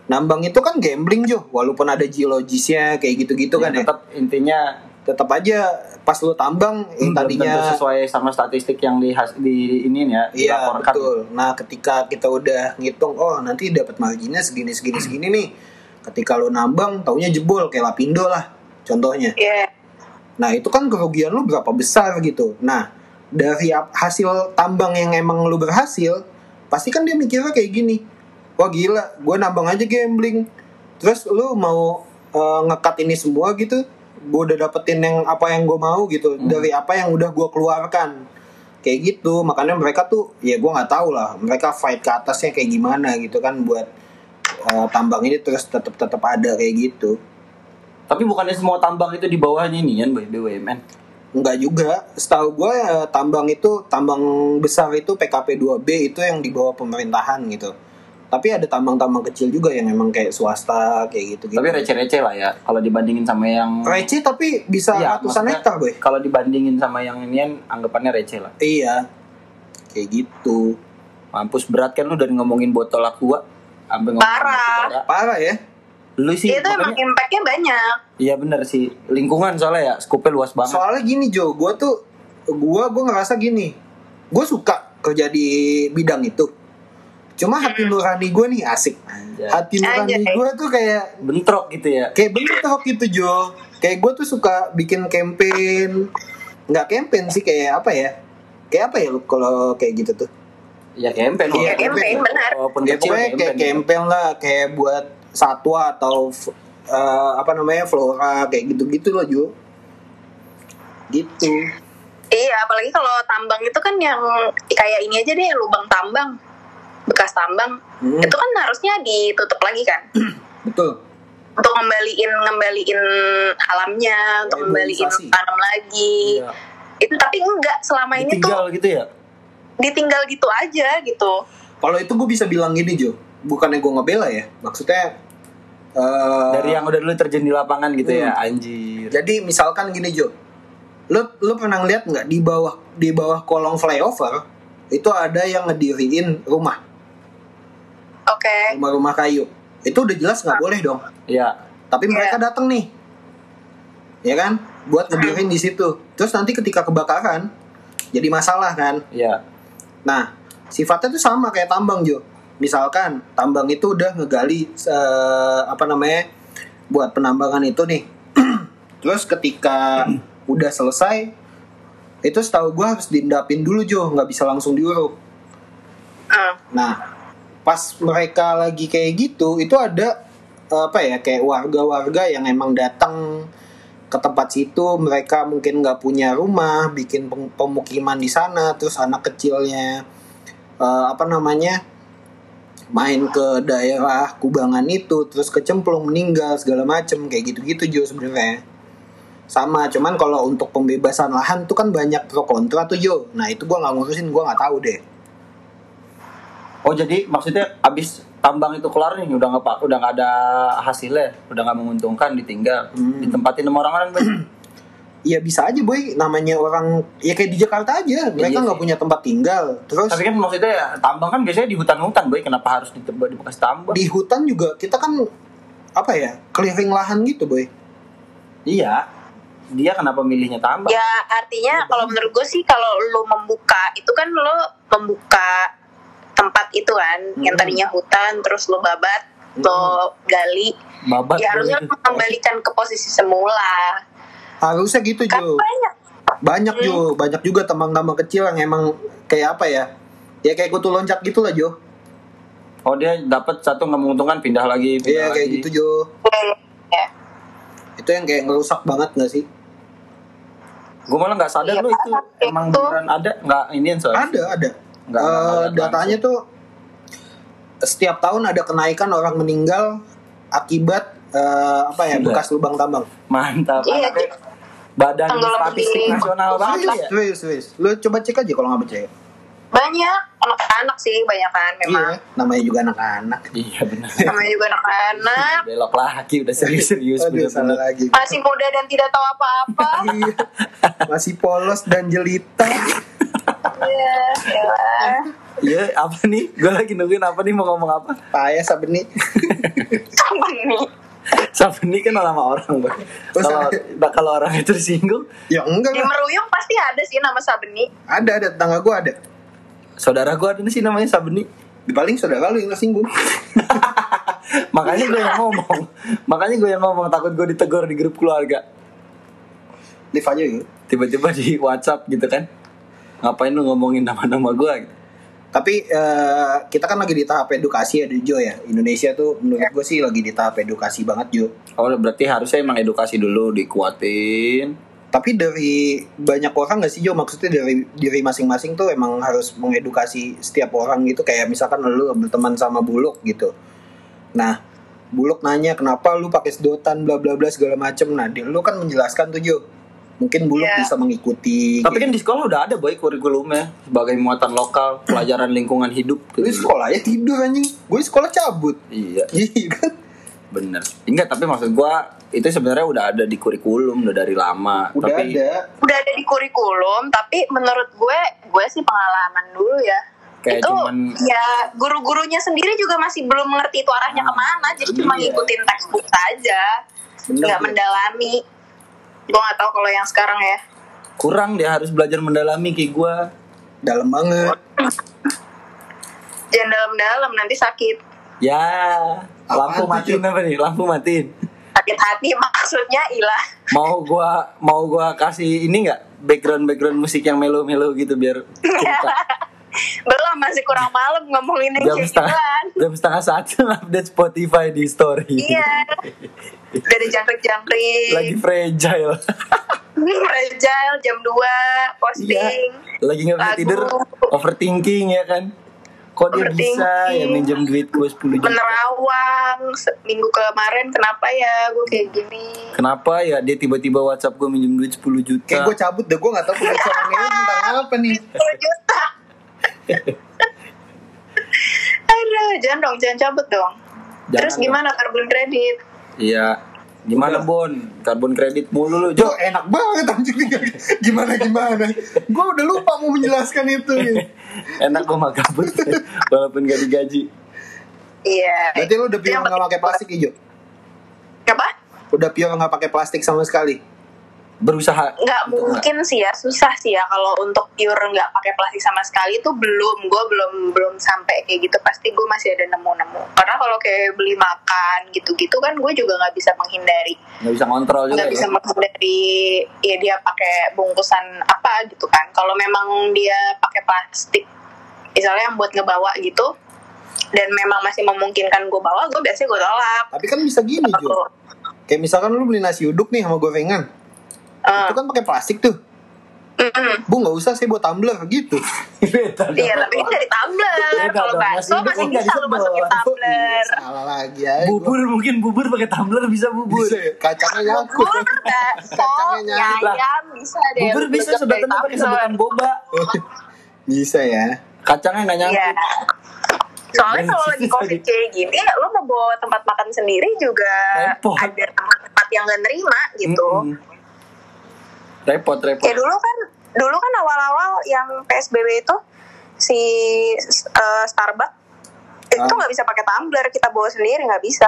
Nambang itu kan gambling Jo, walaupun ada geologisnya kayak gitu-gitu Ya, kan ya. tetap intinya Tetap aja pas lu tambang yang belum tadinya tentu sesuai sama statistik yang di di ini ya Iya betul. Nah ketika kita udah ngitung, oh nanti dapat marginnya segini segini segini nih. Ketika lo nambang, taunya jebol kayak lapindo lah, contohnya. iya Nah itu kan kerugian lu berapa besar gitu. Nah dari hasil tambang yang emang lu berhasil, pasti kan dia mikirnya kayak gini. Wah gila, gue nambang aja gambling. Terus lu mau eh, ngekat ini semua gitu, gue udah dapetin yang apa yang gue mau gitu dari apa yang udah gue keluarkan kayak gitu makanya mereka tuh ya gue nggak tahu lah mereka fight ke atasnya kayak gimana gitu kan buat eh, tambang ini terus tetap tetap ada kayak gitu Tapi bukannya semua tambang itu di bawahnya ini kan, BUMN. Enggak juga. Setahu gue ya, tambang itu tambang besar itu PKP 2B itu yang di bawah pemerintahan gitu. Tapi ada tambang-tambang kecil juga yang emang kayak swasta kayak gitu gitu. Tapi receh-receh lah ya kalau dibandingin sama yang receh tapi bisa Iya, ratusan hektar, boy. Kalau dibandingin sama yang inian anggapannya receh lah. Iya. Kayak gitu. Mampus berat kan lu dari ngomongin botol aqua sampai ngomongin Parah. Parah ya. Lu sih itu emang makanya- impactnya banyak Iya bener sih lingkungan soalnya ya skupnya luas banget. Soalnya gini Jo, gue tuh gue gue ngerasa gini. Gue suka kerja di bidang itu. Cuma hati nurani gue nih asik. Anjay. Hati nurani gue tuh kayak Bentrok gitu ya. kayak bentrok gitu Jo kayak gue tuh suka bikin campaign nggak campaign sih kayak apa ya kayak apa ya lu kalau kayak gitu tuh Iya campaign. Iya, walaupun- campaign, benar. Walaupun ya kecil pokoknya kayak campaign. lah kayak buat satwa atau eh, apa namanya flora kayak gitu-gitu loh Jo gitu iya apalagi kalau tambang itu kan yang kayak ini aja deh lubang tambang bekas tambang Hmm. itu kan harusnya ditutup lagi kan betul untuk ngembaliin ngembaliin alamnya untuk ngembaliin Reboisasi. tanam lagi Iya. itu tapi enggak selama ini tuh Ditinggal gitu ya. ditinggal gitu aja gitu kalau itu gue bisa bilang gini Jo bukannya gue ngebela ya maksudnya eh, Dari yang udah dulu terjun di lapangan gitu ya, Hmm. anjir. Jadi misalkan gini Jo, lu lu pernah lihat nggak di bawah di bawah kolong flyover itu ada yang ngediriin rumah oke rumah-rumah kayu. Itu udah jelas nggak boleh dong. Iya. Tapi mereka datang nih, ya kan, buat ngedirin di situ. Terus nanti ketika kebakaran jadi masalah kan. Iya. Nah sifatnya tuh sama kayak tambang Jo. Misalkan tambang itu udah ngegali eh, apa namanya buat penambangan itu nih. Terus ketika udah selesai itu setahu gue harus diendapin dulu Jo, nggak bisa langsung diuruk. Hmm. Nah pas mereka lagi kayak gitu itu ada apa ya kayak warga-warga yang emang datang ke tempat situ. Mereka mungkin nggak punya rumah bikin pem- pemukiman di sana. Terus anak kecilnya eh, apa namanya main ke daerah kubangan itu terus kecemplung meninggal segala macem kayak gitu-gitu Jo sebenarnya. Sama cuman kalau untuk pembebasan lahan tuh kan banyak pro kontra tuh Jo. Nah itu gua nggak ngurusin gua nggak tahu deh Oh jadi maksudnya abis tambang itu kelar nih udah nggak pak udah nggak ada hasilnya udah nggak menguntungkan ditinggal Hmm. ditempatin sama orang-orang Boy. Iya bisa aja boy, namanya orang ya kayak di Jakarta aja, mereka Iya nggak sih. punya tempat tinggal. Terus Tapi kan maksudnya ya, tambang kan biasanya di hutan-hutan boy kenapa harus di, di bekas tambang? di hutan juga kita kan apa ya clearing lahan gitu boy. Iya. Dia kenapa milihnya tambang? ya artinya kalau menurut gue sih kalau lo membuka itu kan lo membuka tempat itu kan yang Hmm. tadinya hutan terus lo babat lo gali Babat. ya harusnya lo mengembalikan ke posisi semula Harusnya gitu kan Jo. banyak Banyak Jo, banyak juga tambang-tambang kecil yang emang kayak apa ya? Ya kayak kutu loncat gitu lah Jo. Oh dia dapat satu nggak menguntungkan pindah lagi. Iya Pindah kayak lagi. gitu Jo. ya Itu yang kayak ngerusak banget gak sih? Gue malah nggak sadar Iya, lo itu kayak emang gitu. beneran ada nggak Indian soalnya. Ada, ada. Nggak, Eh, nggak ngeliat datanya tuh setiap tahun ada kenaikan orang meninggal akibat eh, apa ya bekas lubang tambang. Mantap. Iya, Badan Statistik di- Nasional banget ya. serius, serius. Lu coba cek aja kalau nggak percaya. banyak anak-anak sih banyak kan memang Iya, namanya juga anak-anak. Iya benar. namanya juga anak-anak Belok lagi udah serius-serius Aduh, salah bener-bener. lagi. masih muda dan tidak tahu apa-apa Iya. Masih polos dan jelita. Iya, ya. Iya, apa nih? Gue lagi nungguin apa nih mau ngomong apa? Payah sabeni. Nih? Sabeni kan nama orang, Bang. Oh, Kalau Sabeni. kalau orang itu tersinggung, ya enggak Di. Meruyung pasti ada sih nama Sabeni. Ada, ada tetangga gua ada. saudara gue ada nih sih namanya Sabeni. Paling saudara lu yang tersinggung. Makanya gue yang ngomong. Makanya gue yang ngomong takut gue ditegur di grup keluarga. Live aja ya. Tiba-tiba di WhatsApp gitu kan. Ngapain lu ngomongin nama-nama gue gitu. Tapi eh, kita kan lagi di tahap edukasi ya Jo ya. Indonesia tuh menurut gue sih lagi di tahap edukasi banget Jo. Oh, berarti harusnya emang edukasi dulu dikuatin. Tapi dari banyak orang gak sih Jo maksudnya dari diri masing-masing tuh emang harus mengedukasi setiap orang gitu kayak misalkan lu berteman sama buluk gitu. Nah, buluk nanya kenapa lu pakai sedotan bla bla bla segala macem. Nah, lu kan menjelaskan tuh Jo. Mungkin buluk Iya. bisa mengikuti. Tapi kan di sekolah udah ada boy kurikulumnya sebagai muatan lokal, pelajaran lingkungan hidup. lu di sekolah ya tidur anjing. Gue sekolah cabut. Iya, Iya kan? bener. Enggak, tapi maksud gua itu sebenarnya udah ada di kurikulum udah dari lama. Udah tapi ada. Udah ada di kurikulum, tapi menurut gue, gue sih pengalaman dulu ya. Kayak itu cuman- ya guru-gurunya sendiri juga masih belum mengerti itu arahnya Ah, ke mana, jadi cuma iya. ngikutin textbook saja, nggak mendalami. Gue nggak tahu kalau yang sekarang ya. kurang dia harus belajar mendalami kayak gua. Dalam banget. Jangan dalam-dalam nanti sakit. Ya, lampu tuh, matiin Cuk? apa nih? Lampu matiin. Sakit hati maksudnya ilah. Mau gua mau gua kasih ini nggak background background musik yang melo-melo gitu biar cerita. Belum masih kurang malam ngomongin yang jam setengah jam setengah satu update Spotify di story. Iya. Ada jangkrik-jangkrik. Lagi fragile. Fragile jam 2 Iya. posting. Lagi nggak bisa Lagu. tidur, overthinking ya kan. Kok dia bisa ya minjem duit gue 10 juta. Menerawang minggu kemarin kenapa ya gue kayak gini. Kenapa ya dia tiba-tiba WhatsApp gue minjem duit 10 juta. Kayak gue cabut deh, gue gak tau pembicaraan tentang apa nih 10 juta. Aduh, jangan dong, jangan cabut dong. Jangan Terus dong. gimana karbon kredit? Iya. Gimana Udah. Bon? Karbon kredit mulu lu. Jo enak banget anjing Gimana-gimana Gue udah lupa mau menjelaskan itu ya. Enak gue mah gabut walaupun gak digaji. Iya. Berarti lu udah pure Yang gak pakai plastik Jo? Apa? Udah pure gak pakai plastik sama sekali Berusaha. nggak mungkin sih ya susah sih ya kalau untuk pure nggak pakai plastik sama sekali itu belum. Gue belum belum sampai kayak gitu. Pasti gue masih ada nemu-nemu. Karena kalau kayak beli makan gitu-gitu kan gue juga nggak bisa menghindari. Gak bisa kontrol juga nggak bisa ya. menghindari ya dia pakai bungkusan apa gitu kan. Kalau memang dia pakai plastik misalnya yang buat ngebawa gitu dan memang masih memungkinkan gue bawa gue biasanya gue tolak. Tapi kan bisa gini Aku, Kayak misalkan lu beli nasi uduk nih sama gorengan eh, Itu kan pakai plastik tuh mm-mm. Bu gak usah saya buat tumbler gitu Beda dong. Iya, tapi kan dari tumbler. Beda Kalau bakso masih nggak bisa lu disedot. masukin tumbler. Salah lagi ya Bubur mungkin bubur pakai tumbler bisa bubur. Bisa ya? Kacangnya nyangkut Bubur, bakso, Kacangnya mie nyangkut ayam bisa deh. Bubur bisa sedotannya pakai tumbler. sedotan boba. Bisa ya Kacangnya nggak nyangkut. Iya. Soalnya kalau lagi Bisa covid di- kayak gini, lo mau bawa tempat makan sendiri juga Repot. ada tempat-tempat yang gak nerima gitu. Mm-mm. Repot repot. Kayak dulu kan, dulu kan awal-awal yang PSBB itu si eh, Starbucks itu Ah. nggak bisa pakai tumbler, kita bawa sendiri nggak bisa.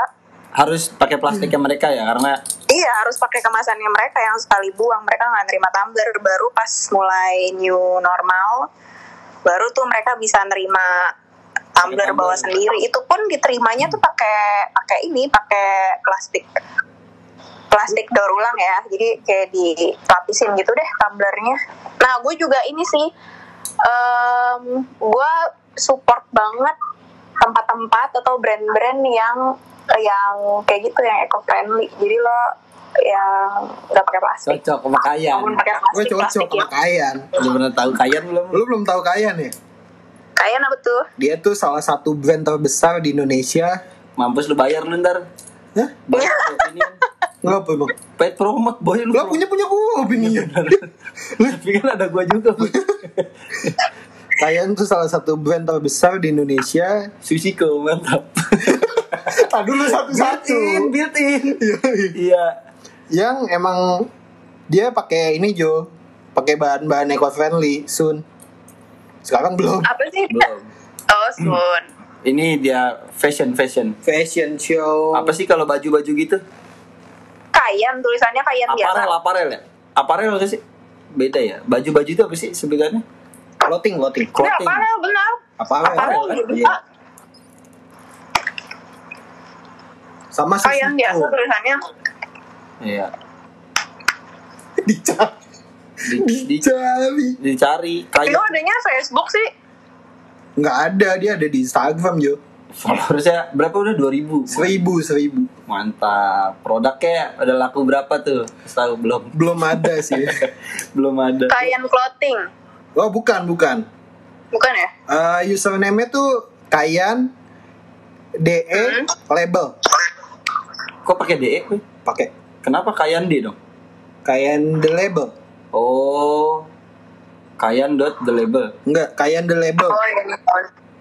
Harus pakai plastiknya mereka ya karena Iya harus pakai kemasannya mereka yang sekali buang mereka nggak nerima tumbler baru pas mulai new normal baru tuh mereka bisa nerima tumbler. bawa sendiri itu pun diterimanya tuh pakai pakai ini pakai plastik plastik daur ulang ya jadi kayak dilapisin gitu deh tumblernya nah gue juga ini sih em gue support banget tempat-tempat atau brand-brand yang yang kayak gitu yang eco friendly jadi lo yang nggak pakai plastik Cocok sama Kayan. Gue cocok sama ya Kayan. Lu pernah tahu Kayan belum? Lu belum tahu Kayan ya? kayak apa tuh Dia tuh salah satu brand terbesar di Indonesia. Mampus lu bayar lu ntar. Hah? Bayar opinion. Enggak apa emang? Paid promote boy lu. Lah punya punya gue opinion. Tapi kan ada gua juga. Kayan tuh salah satu brand terbesar di Indonesia. Susiko mantap. Tak dulu satu-satu. built in. Yoi. Iya. Yang emang dia pakai ini Jo, pakai bahan-bahan eco friendly Sun. Sekarang belum. apa sih Belum. oh sun Ini dia fashion fashion. Fashion show. Apa sih kalau baju-baju gitu? kayan tulisannya kayan biasa Aparel, aparel ya? Aparel apa sih? Beda ya. Baju-baju itu apa sih sebenarnya? Clothing, clothing. Ini Clothing. apparel benar Apa? Apparel kan? juga. Iya. Sama sih. kayan biasa tulisannya Iya. Dicari. Di, di, Dicari. dicari itu kayak adanya Facebook sih Nggak ada, dia ada di Instagram Jo. followersnya berapa udah 2000 Seribu, seribu. mantap produknya udah laku berapa tuh tahu belum Belum ada sih. belum ada kayan clothing Oh bukan, bukan. bukan ya Eh, username-nya tuh Kayan DE Hmm. label. kok pakai de? Pakai kenapa kayan d dong Kayan the label. oh kayan dot the label Enggak, Kayan the label. oh yang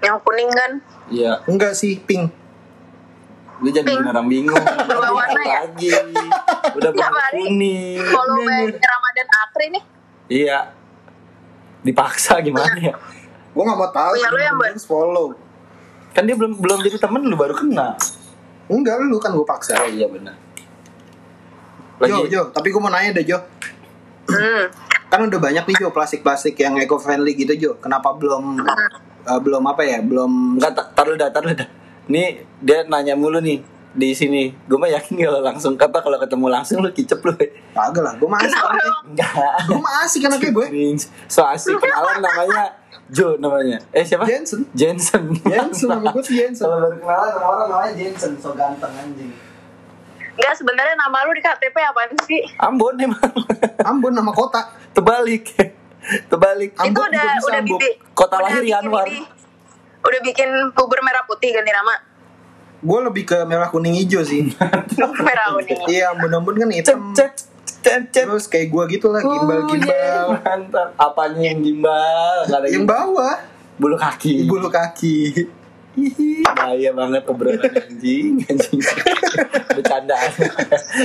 yang kuning kan iya Enggak sih, pink. lu jadi orang bingung Berubah warna ya? lagi udah berubah hari. kuning follow back Ramadan Akri nih iya dipaksa gimana ya Gue gak mau tahu. Punya lu yang harus follow. kan dia belum belum jadi temen lu baru kena Enggak, lu kan gue paksa. oh iya benar Jo, Jo, tapi gue mau nanya deh Jo. hmm. Kan udah banyak nih Jo plastik-plastik yang eco friendly gitu Jo. Kenapa belum eh, belum apa ya? Belum Enggak, tar- taruh dah, taruh dah. Nih, dia nanya mulu nih di sini. Gue mah yakin kalau langsung apa kalau ketemu langsung lu kicep lu. kagak lah. Gue masih Kenapa anaknya. emang? Enggak. Gue masih kan kayak gue. So asik kenalan namanya Joe namanya. Eh siapa? Jensen. Jensen. Jensen nama gue si Jensen. Kalau baru kenalan sama orang namanya Jensen, so ganteng anjing. Enggak sebenarnya nama lu di KTP apaan sih Ambon emang. Ambon nama kota. Terbalik. Terbalik. itu udah bisa udah Ambon. bibi Kota udah lahir bikin udah bikin bubur merah putih ganti nama Gue lebih ke merah kuning hijau sih. merah kuning Iya, Ambon-Ambon kan hitam. cet cet cet. Terus kayak gue gitu lah, Oh, gimbal-gimbal. yeah, mantap. Apanya yang gimbal? Yang bawah, bulu kaki. bulu kaki. Bahaya banget obrolan anjing, anjing. Bercandaan. Lah,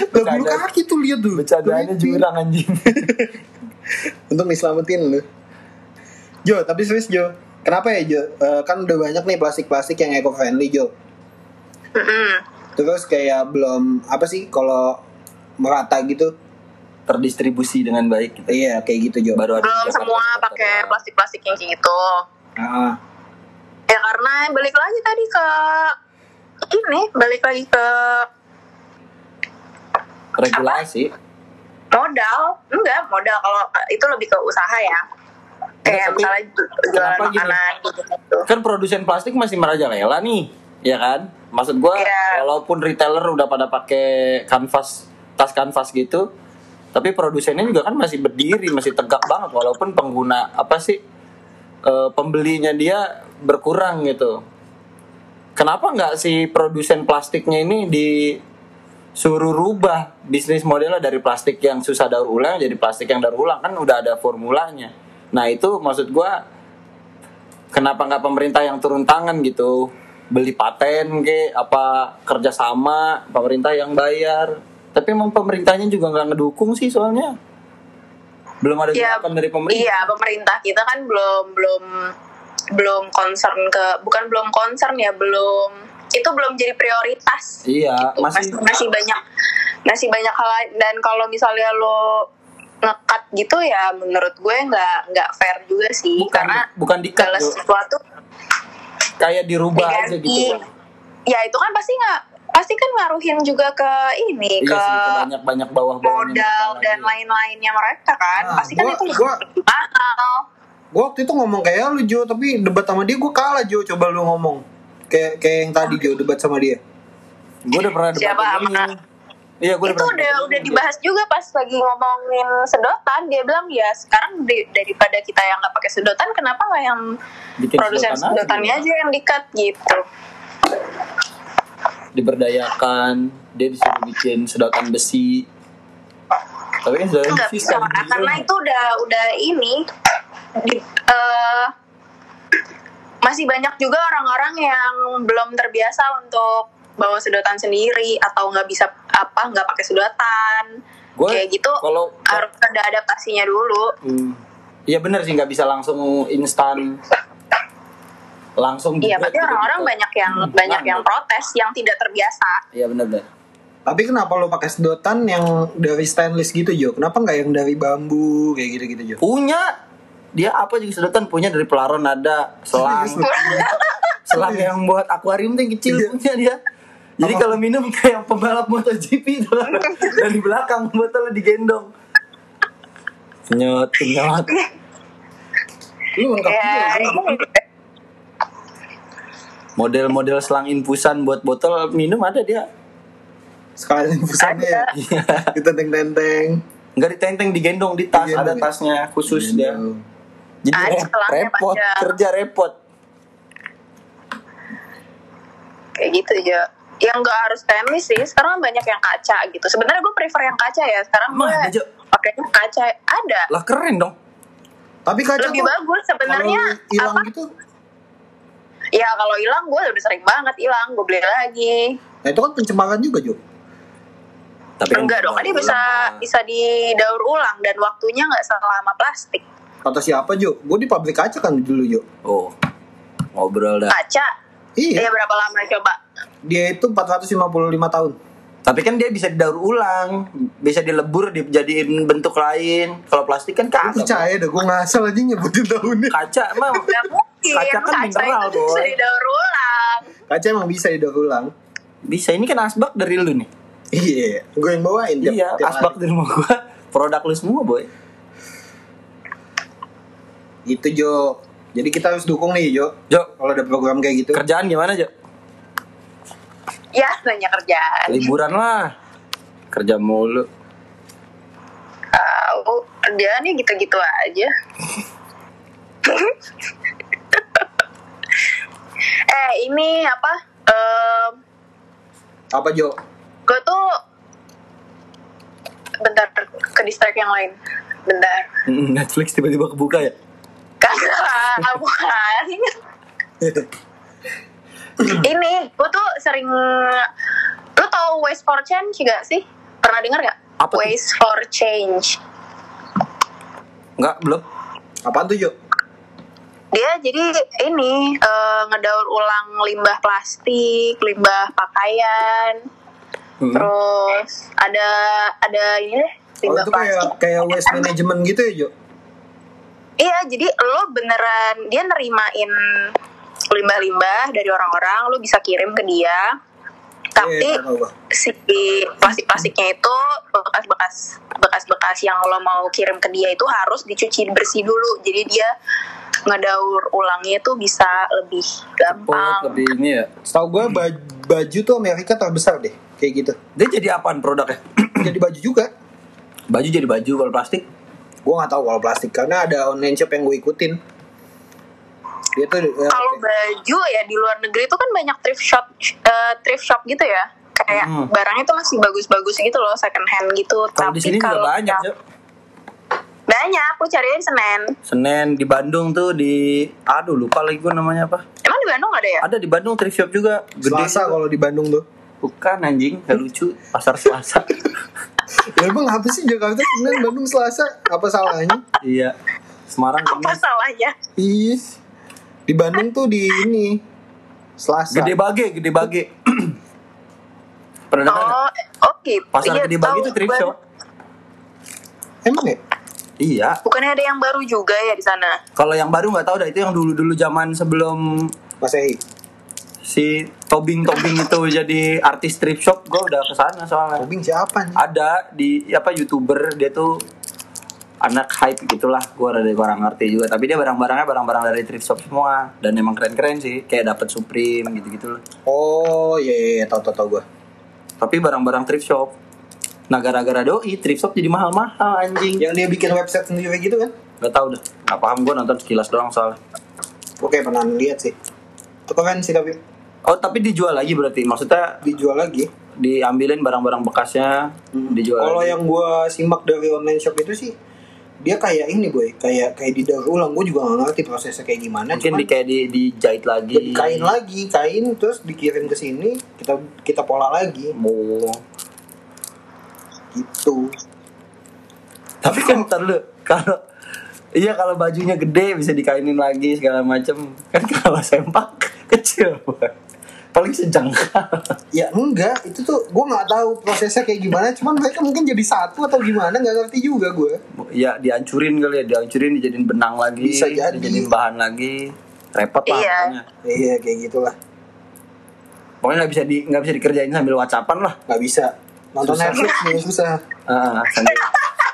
bulu Bercanda, kaki tuh lihat tuh. bercandaannya Kelihatan. jurang anjing. Untuk diselamatin lu. Jo, tapi serius Jo. Kenapa ya Jo? Eh, kan udah banyak nih plastik-plastik yang eco friendly Jo. Terus kayak belum apa sih kalau merata gitu? Terdistribusi dengan baik gitu. Iya, kayak gitu Jo. Baru ada belum semua pakai plastik-plastik yang kayak gitu Ah, ya karena balik lagi tadi ke ini balik lagi ke regulasi. modal enggak modal kalau itu lebih ke usaha ya kayak tapi misalnya ju- jualan gini? makanan gitu Kan produsen plastik masih merajalela nih, ya kan? Maksud gua Iya. walaupun retailer udah pada pakai kanvas tas kanvas gitu, tapi produsennya juga kan masih berdiri, masih tegak banget walaupun pengguna apa sih eh, pembelinya dia berkurang gitu. Kenapa nggak si produsen plastiknya ini disuruh rubah bisnis modelnya dari plastik yang susah daur ulang jadi plastik yang daur ulang? Kan udah ada formulanya. Nah itu maksud gua kenapa nggak pemerintah yang turun tangan gitu? Beli paten ke apa kerjasama pemerintah yang bayar. Tapi emang pemerintahnya juga nggak ngedukung sih soalnya. Belum ada gerakan dari pemerintah. iya pemerintah kita kan belum belum belum concern ke bukan belum concern ya belum itu belum jadi prioritas iya Gitu. masih masih masih banyak masih banyak hal lain. dan kalau misalnya lo ngekat gitu ya menurut gue nggak nggak fair juga sih bukan karena bukan dikat segala Jo. sesuatu kayak dirubah aja diganti gitu ya itu kan pasti nggak pasti kan ngaruhin juga ke ini Iya ke sih, ke banyak-banyak bawah-bawahnya modal dan lain-lainnya mereka kan Nah, pasti kan gua- itu gua- mahal Gue waktu itu ngomong kayak lu Jo, tapi debat sama dia gue kalah Jo. Coba lu ngomong kayak kayak yang tadi Jo debat sama dia. Gue udah pernah debatin Siapa sama? Iya, gue itu udah udah dibahas juga pas lagi ngomongin sedotan dia bilang ya sekarang di- daripada kita yang nggak pakai sedotan kenapa nggak yang Bikin produsen sedotan aja. sedotannya aja yang dikat gitu diberdayakan dia disuruh bikin sedotan besi tapi kan sedotan besi bisa karena itu udah udah ini eh, masih banyak juga orang-orang yang belum terbiasa untuk bawa sedotan sendiri atau nggak bisa apa nggak pakai sedotan Gua kayak gitu kalau harus ada adaptasinya dulu Hmm. iya benar sih nggak bisa langsung instan langsung Iya, berarti orang-orang gitu. banyak yang Hmm, banyak yang protes yang tidak terbiasa. iya benar benar Tapi kenapa lu pakai sedotan yang dari stainless gitu Jo? Kenapa nggak yang dari bambu kayak gitu-gitu Jo? punya dia apa juga sedotan punya dari pelaron ada selang. Selang. Yang buat akuarium tuh yang kecil Iya. punya dia. Jadi kalau minum kayak pembalap MotoGP itu dari belakang botolnya digendong. Senyot senyot. Lu lengkap Ya, model-model selang infusan buat botol minum ada dia. Sekalian infusannya. Ya. Iya. Kita teng-teng. nggak ditenteng digendong di tas Digendong ada ya? tasnya khusus dia jadi Ada repot panjang. kerja repot kayak gitu aja. Yang nggak harus stainless sih. Sekarang banyak yang kaca gitu. Sebenarnya gue prefer yang kaca ya. Sekarang gue pakai kaca. Ada. lah keren dong Tapi kaca Lebih kok bagus sebenarnya. hilang Apa? gitu. Ya kalau hilang gue udah sering banget hilang. Gue beli lagi. Nah, itu kan pencemaran juga Jo. tapi kan Enggak dong. Kan dia bisa bisa didaur ulang dan waktunya nggak selama plastik. Kata siapa Jo? Gue di pabrik kaca kan dulu Jo. oh ngobrol dah Kaca. Iya. Ya berapa lama coba? Dia itu 455 tahun. tapi kan dia bisa didaur ulang bisa dilebur dijadiin bentuk lain kalau plastik kan Gue kagak percaya dah, gue ngasal aja nyebutin tahunnya. kaca emang Gak mungkin. Kaca kan mineral, itu bisa boy. didaur ulang. Kaca emang bisa didaur ulang. bisa ini kan asbak dari lu nih Iya, gue yang bawain tiap, iya tiap asbak hari. dari rumah gua produk lu semua boy Gitu Jo. Jadi kita harus dukung nih Jo. Jo Kalau ada program kayak gitu. kerjaan gimana Jo Ya, nanya kerjaan. liburan lah kerja mulu Tahu, kerjaannya gitu-gitu aja. eh, ini apa? Em, Apa Jo? gue tuh bentar ke distract yang lain. Bentar. Netflix tiba-tiba kebuka ya Kagak, bukan. ini, gue tuh sering lu tau Waste for Change gak sih? Pernah denger gak? Apa tuh? Waste for Change. Enggak belum Apaan tuh Jo? dia jadi ini eh, ngedaur ulang limbah plastik, limbah pakaian, Hmm. terus ada ada ini deh Oh limbah itu kayak plastik. kayak waste management gitu ya Jo? Iya, jadi lo beneran dia nerimain limbah-limbah dari orang-orang, lo bisa kirim ke dia. Tapi Iya, gua. si plastik-plastiknya itu bekas-bekas bekas-bekas yang lo mau kirim ke dia itu harus dicuci bersih dulu. Jadi dia ngedaur ulangnya itu bisa lebih Cepet, gampang. lebih ini ya Setahu gue baju, baju tuh Amerika terbesar deh, kayak gitu. dia jadi apaan produknya Jadi baju juga. baju jadi baju kalau plastik Gue nggak tahu kalau plastik karena ada online shop yang gue ikutin. Dia tuh eh, Kalau baju ya di luar negeri itu kan banyak thrift shop eh, thrift shop gitu ya. Kayak Hmm. barangnya tuh masih bagus-bagus gitu loh, second hand gitu. kalau di sini juga kalau banyak Jo Banyak, aku cariin Senen. Senen di Bandung tuh di aduh lupa lagi gue namanya apa Emang di Bandung ada ya? ada di Bandung thrift shop juga gede Selasa kalau di Bandung tuh. bukan anjing gak lucu pasar Selasa Ya emang apa sih Jakarta Senin Bandung Selasa? Apa salahnya? iya Semarang Apa Kamis. salahnya? Iya. Di Bandung tuh di ini Selasa. gede bage gede bage pernah dengar? Oh, oke. pasar Iya, gede bage itu thrift shop Emang ya? iya Bukannya ada yang baru juga ya di sana? kalau yang baru nggak tahu dah itu yang dulu dulu zaman sebelum Masehi. Si Tobing Tobing itu jadi artis thrift shop gue udah ke sana soalnya Tobing siapa nih? ada di apa youtuber dia tuh anak hype gitulah gue rada kurang ngerti juga tapi dia barang-barangnya barang-barang dari thrift shop semua dan emang keren-keren sih kayak dapet Supreme gitu-gitu loh Oh iya iya, iya. tau tau tau gue. tapi barang-barang thrift shop nah gara-gara doi thrift shop jadi mahal-mahal anjing Yang dia bikin website sendiri gitu kan? Gak tau dah nggak paham gue nonton sekilas doang soalnya Oke pernah lihat sih. Itu keren sih tapi oh tapi dijual lagi berarti maksudnya dijual lagi. diambilin barang-barang bekasnya dijual Kalau yang gua simak dari online shop itu sih dia kayak ini boy, kayak kayak didaur ulang. Gue juga gak ngerti prosesnya kayak gimana. mungkin cuman di kayak di dijahit lagi kain lagi, kain terus dikirim ke sini, kita kita pola lagi Oh. gitu. Tapi kan ntar lu kalau iya kalau bajunya gede bisa dikainin lagi segala macem kan kalau sempak kecil paling sejengkal Ya enggak, itu tuh gue nggak tahu prosesnya kayak gimana. Cuman mereka mungkin jadi satu atau gimana nggak ngerti juga gue. ya dihancurin kali ya dihancurin dijadiin benang lagi Bisa jadi. dijadiin bahan lagi repot lah Iya. pokoknya Iya kayak gitulah, pokoknya nggak bisa di nggak bisa dikerjain sambil whatsappan lah nggak bisa nonton Susah. Netflix juga susah. Ah, sambil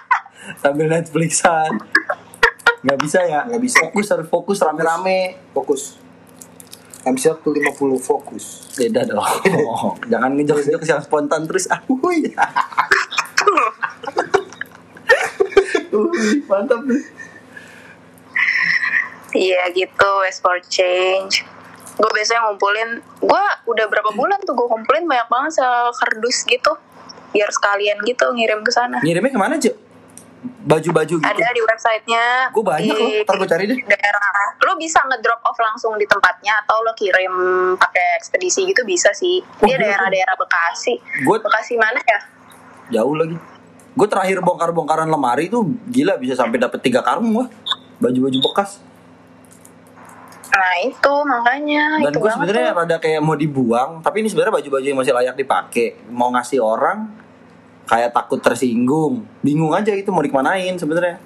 sambil Netflixan nggak bisa ya Nggak bisa. fokus harus fokus rame-rame Fokus. Bisa tuh 50 fokus. beda dong jangan ngejok-ngejok yang spontan terus ah wuih. Mantap nih Iya gitu, West for Change. Gue biasanya ngumpulin, gue udah berapa bulan tuh gue kumpulin banyak banget sekardus gitu, biar sekalian gitu ngirim ke sana. ngirimnya ke mana cuy baju-baju gitu Ada di websitenya. Gue banyak di loh, ntar gue cari deh. Daerah, lo bisa ngedrop off langsung di tempatnya atau lo kirim pakai ekspedisi gitu bisa sih. Oh, Dia gila, daerah-daerah Bekasi. Gue Bekasi mana ya? jauh lagi gue terakhir bongkar-bongkaran lemari tuh gila bisa sampai dapet tiga karung gua baju-baju bekas Nah itu makanya dan itu gue sebenarnya rada kayak mau dibuang tapi ini sebenarnya baju-baju yang masih layak dipakai mau ngasih orang kayak takut tersinggung bingung aja itu mau dikemanain sebenarnya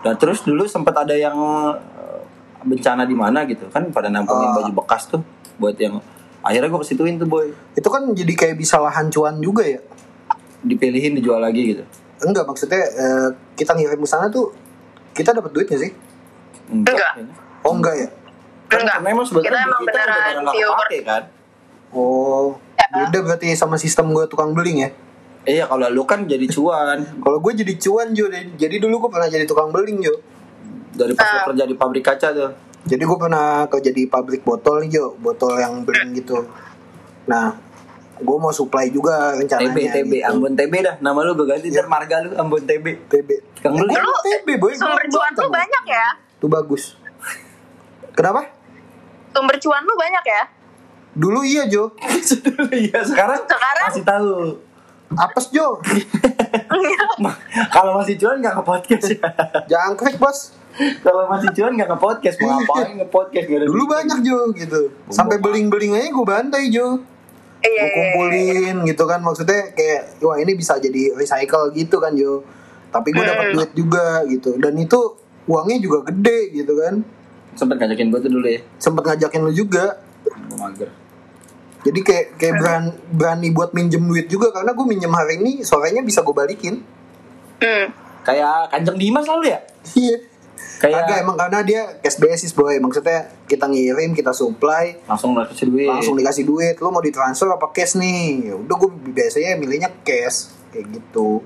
dan terus dulu sempat ada yang eh, bencana di mana gitu kan pada nampungin Ah. baju bekas tuh buat yang akhirnya gue kesituin tuh boy Itu kan jadi kayak bisa lahan cuan juga ya. dipilihin dijual lagi gitu Enggak maksudnya eh, kita ngirim ke sana tuh kita dapat duitnya sih. Enggak. kayaknya. Oh enggak ya? Kan Enggak. karena emang sebenarnya Kita emang kita udah beneran kepake kan Oh, beda berarti sama sistem gue tukang beling ya. Iya kalau lu kan jadi cuan Kalau gue jadi cuan Jo, jadi dulu gue pernah jadi tukang beling Jo. dari pas lu Ah. kerja di pabrik kaca tuh. Jadi gue pernah kerja di pabrik botol nih Jo, botol yang beling gitu. Nah, gue mau supply juga rencananya. TB TB gitu. Ambon TB dah. Nama lu gue ganti ntar marga lu Ambon TB. TB. Tukang beling. Gue TB boy. Sumber cuan lu banyak ya? Itu bagus. Kenapa? Sumber cuan lu banyak ya? Dulu iya Jo. Iya sekarang Sekarang? masih tahu. Apes Jo. Kalau masih cuan nggak ke podcast ya. Jangkrik bos. Kalau masih cuan nggak ke podcast. Mau ngapain nge podcast nggak ada Dulu banyak Jo gitu. Sampai beling-beling aja gue bantai Jo. Iya, Gue iya, iya. kumpulin gitu kan maksudnya kayak wah ini bisa jadi recycle gitu kan Jo. Tapi gue dapat Hmm. duit juga gitu. Dan itu uangnya juga gede gitu kan. Sempet ngajakin gue tuh dulu ya. Sempet ngajakin lu juga. Gue mager. Jadi kayak kayak berani, berani buat minjem duit juga karena gue minjem hari ini sorenya bisa gue balikin. Hmm. Kayak kanjeng Dimas lalu ya. Iya. Kayak emang karena dia cash basis boy. Maksudnya kita ngirim, kita supply, langsung dikasih duit. langsung dikasih duit. Lu mau ditransfer apa cash nih? Ya udah gue biasanya milihnya cash kayak gitu.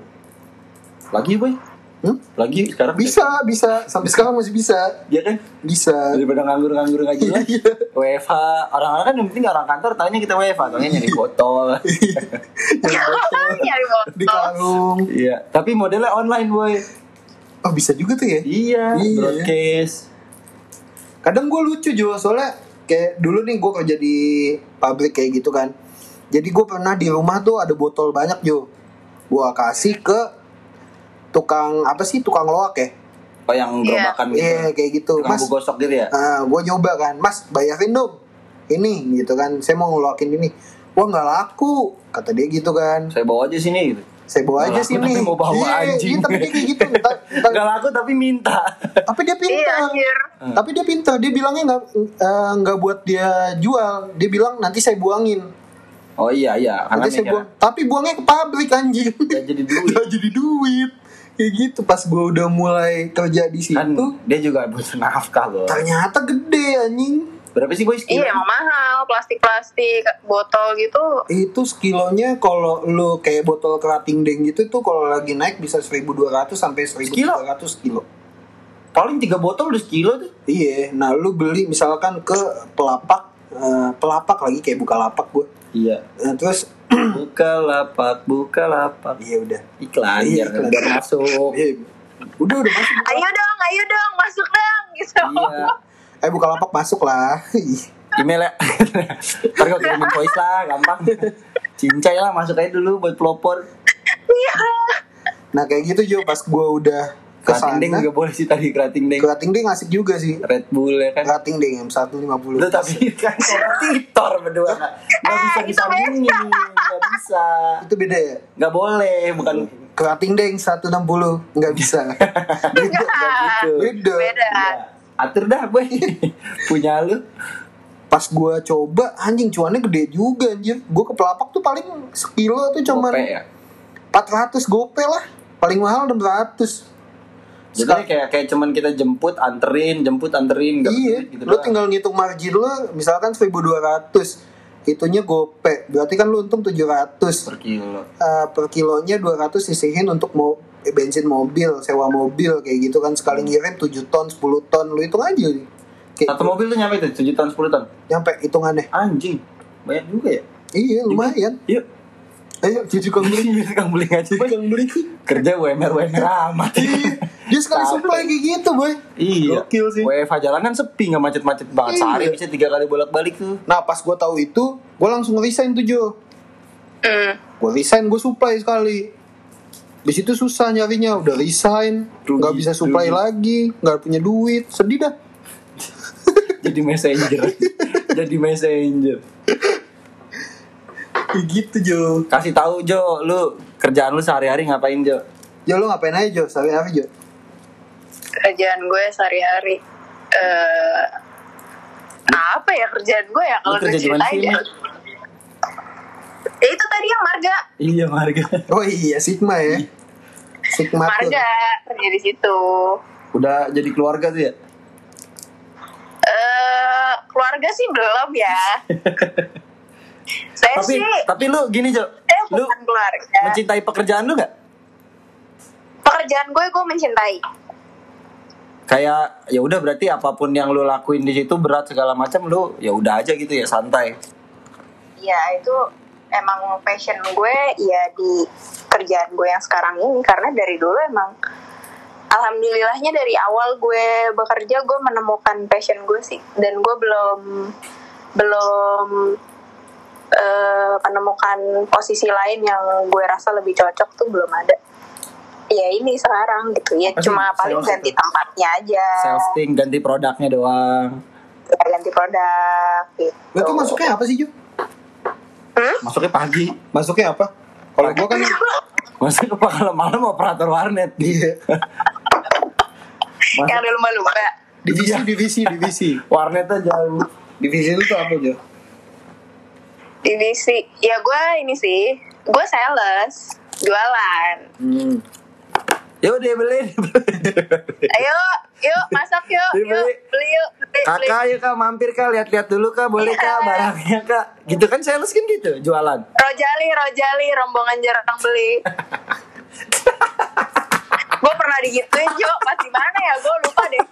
Lagi boy. Hmm? Lagi sekarang Bisa, bisa. Sampai sekarang masih bisa. Iya kan? Bisa. daripada nganggur-nganggur nggak jelas Iya. WFH orang-orang kan yang penting orang kantor tanya kita WFH tanya nyari botol Nyari Di botol. kalung. iya tapi modelnya online boy Oh bisa juga tuh ya. iya Iya. broadcast Kadang gue lucu juga soalnya kayak dulu nih gue kerja di pabrik kayak gitu kan. Jadi gue pernah di rumah tuh ada botol banyak Jo. Gue kasih ke tukang apa sih tukang loak ya? oh yang Iya. gerobakan gitu Iya kayak gitu. Tukang Mas, gosok gitu ya gue nyoba kan, Mas bayarin dong. Ini gitu kan, saya mau ngeluakin ini. Wah nggak laku, kata dia gitu kan. saya bawa aja sini gitu saya bawa aja Nggak laku sini tapi mau bawa Iya, anjing. tapi dia kayak gitu Gak laku tapi minta. tapi dia Iya pintar anjir. tapi dia pintar dia bilangnya nggak eh, nggak buat dia jual dia bilang nanti saya buangin Oh iya iya, karena nanti saya mikir buang tapi buangnya ke pabrik anjing nggak jadi duit. Nggak jadi duit kayak gitu pas gue udah mulai kerja di situ kan dia juga butuh nafkah loh. ternyata gede anjing Berapa sih boy sekilo? Iya emang mahal plastik-plastik botol gitu. itu sekilonya kalau lu kayak botol kerating deng gitu tuh kalau lagi naik bisa 1200 sampai 1300 kilo. Paling tiga botol udah sekilo tuh. Iya, nah lu beli misalkan ke pelapak eh, pelapak lagi kayak buka lapak gue. Iya. Nah, terus Buka lapak, buka lapak. iya udah. Iklan Iya, biar iklan. biar masuk. Iya. Udah udah masuk. Ayo dong, ayo dong, masuk dong gitu. Iya. Eh buka lapak masuk lah. Email ya. Ntar gue kirimin voice lah, gampang. Cincai lah, masuk aja dulu buat pelopor. Iya. nah kayak gitu Jo pas gue udah. Kerating deng juga boleh sih tadi kerating deng. Kerating deng asik juga sih. Red Bull ya kan. Kerating deng yang 150. Lu tapi kan kompetitor berdua nggak nggak bisa Eh, itu disambungin, nggak bisa. itu beda ya? Nggak boleh, bukan Kerating deng 160 nggak bisa. beda. gitu. Beda. Beda. Ya, atur dah boy. Punya lu. Pas gua coba anjing cuannya gede juga anjir. Gua ke pelapak tuh paling sekilo tuh cuman Gope ya. 400 gope lah. Paling mahal 600. Jadi kayak kayak cuman kita jemput, anterin, jemput, anterin, nggak iya, gitu lu doang. tinggal ngitung margin lu misalkan 1200. Itunya gope. Berarti kan lu untung 700. per kilo. Eh, per kilonya 200 sisihin untuk mau eh, bensin mobil, sewa mobil kayak gitu kan sekali ngirim 7 ton, 10 ton, lu hitung aja. Kayak Satu mobil tuh nyampe tuh 7 ton, 10 ton. nyampe hitungannya. Anjing. Banyak juga ya. Iya, lumayan. Yuk. Ayo, cuci kong beli. Kang beli aja. Yang beli. Kerja WMR WMR amat. Dia sekali supply kayak gitu, boy. Iya. Gokil sih. WFH jalan kan sepi nggak macet-macet banget. Iya. Sehari bisa tiga kali bolak-balik tuh. Nah, pas gue tahu itu, gue langsung resign tuh, Jo. Hmm. Gue resign, gue supply sekali. Di situ susah nyarinya, udah resign, nggak bisa supply rugi. lagi, nggak punya duit, sedih dah. Jadi messenger. Jadi messenger. Kayak gitu, Jo. Kasih tahu Jo, lu kerjaan lu sehari-hari ngapain Jo? Jo, lu ngapain aja, Jo? Sehari-hari, Jo? Kerjaan gue sehari-hari. eh apa ya kerjaan gue ya kalau Lu kerja gue di mana ceritain sih? ya? Ya itu tadi yang marga. Iya Marga. Oh iya, Sigma ya. Sigma tuh. Marga kerja di situ. Udah jadi keluarga tuh ya? Eh keluarga sih belum ya. Saya tapi sih tapi lu gini Jo, eh lu keluarga. mencintai pekerjaan lu nggak? Pekerjaan gue gue mencintai. Kayak ya udah berarti apa pun yang lu lakuin di situ berat segala macam lu ya udah aja gitu ya santai. Ya itu emang passion gue ya di kerjaan gue yang sekarang ini karena dari dulu emang alhamdulillahnya dari awal gue bekerja gue menemukan passion gue sih dan gue belum belum eh, menemukan posisi lain yang gue rasa lebih cocok tuh belum ada ya ini sekarang gitu ya Apa sih cuma paling sales ganti itu? tempatnya aja Sales thing ganti produknya doang. ya, ganti produk gitu Lu tuh masuknya apa sih, Jo? Hmm? Masuknya pagi. Masuknya apa? Kalau gua kan Masuk ke kalau malam operator warnet. iya. Masuk yang ada lumba-lumba Divisi, Iya. divisi, divisi. warnetnya jauh. Divisi itu tuh apa, Jo? Divisi ya gue ini sih gue sales jualan Hmm. Yuk dia beli. ayo yuk masak yuk Beli, yuk beli. yuk beli, beli. Kakak yuk kak mampir kak lihat-lihat dulu kak boleh kak barangnya kak. Gitu kan sales kan gitu jualan. rojali rojali rombongan jarang beli gue pernah digituin Jo pas di mana ya gue lupa deh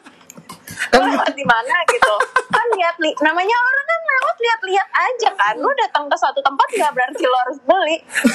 pas di mana gitu? Kan lihat li namanya orang kan lewat lihat-lihat aja kan. Lu datang ke suatu tempat nggak berarti lo harus beli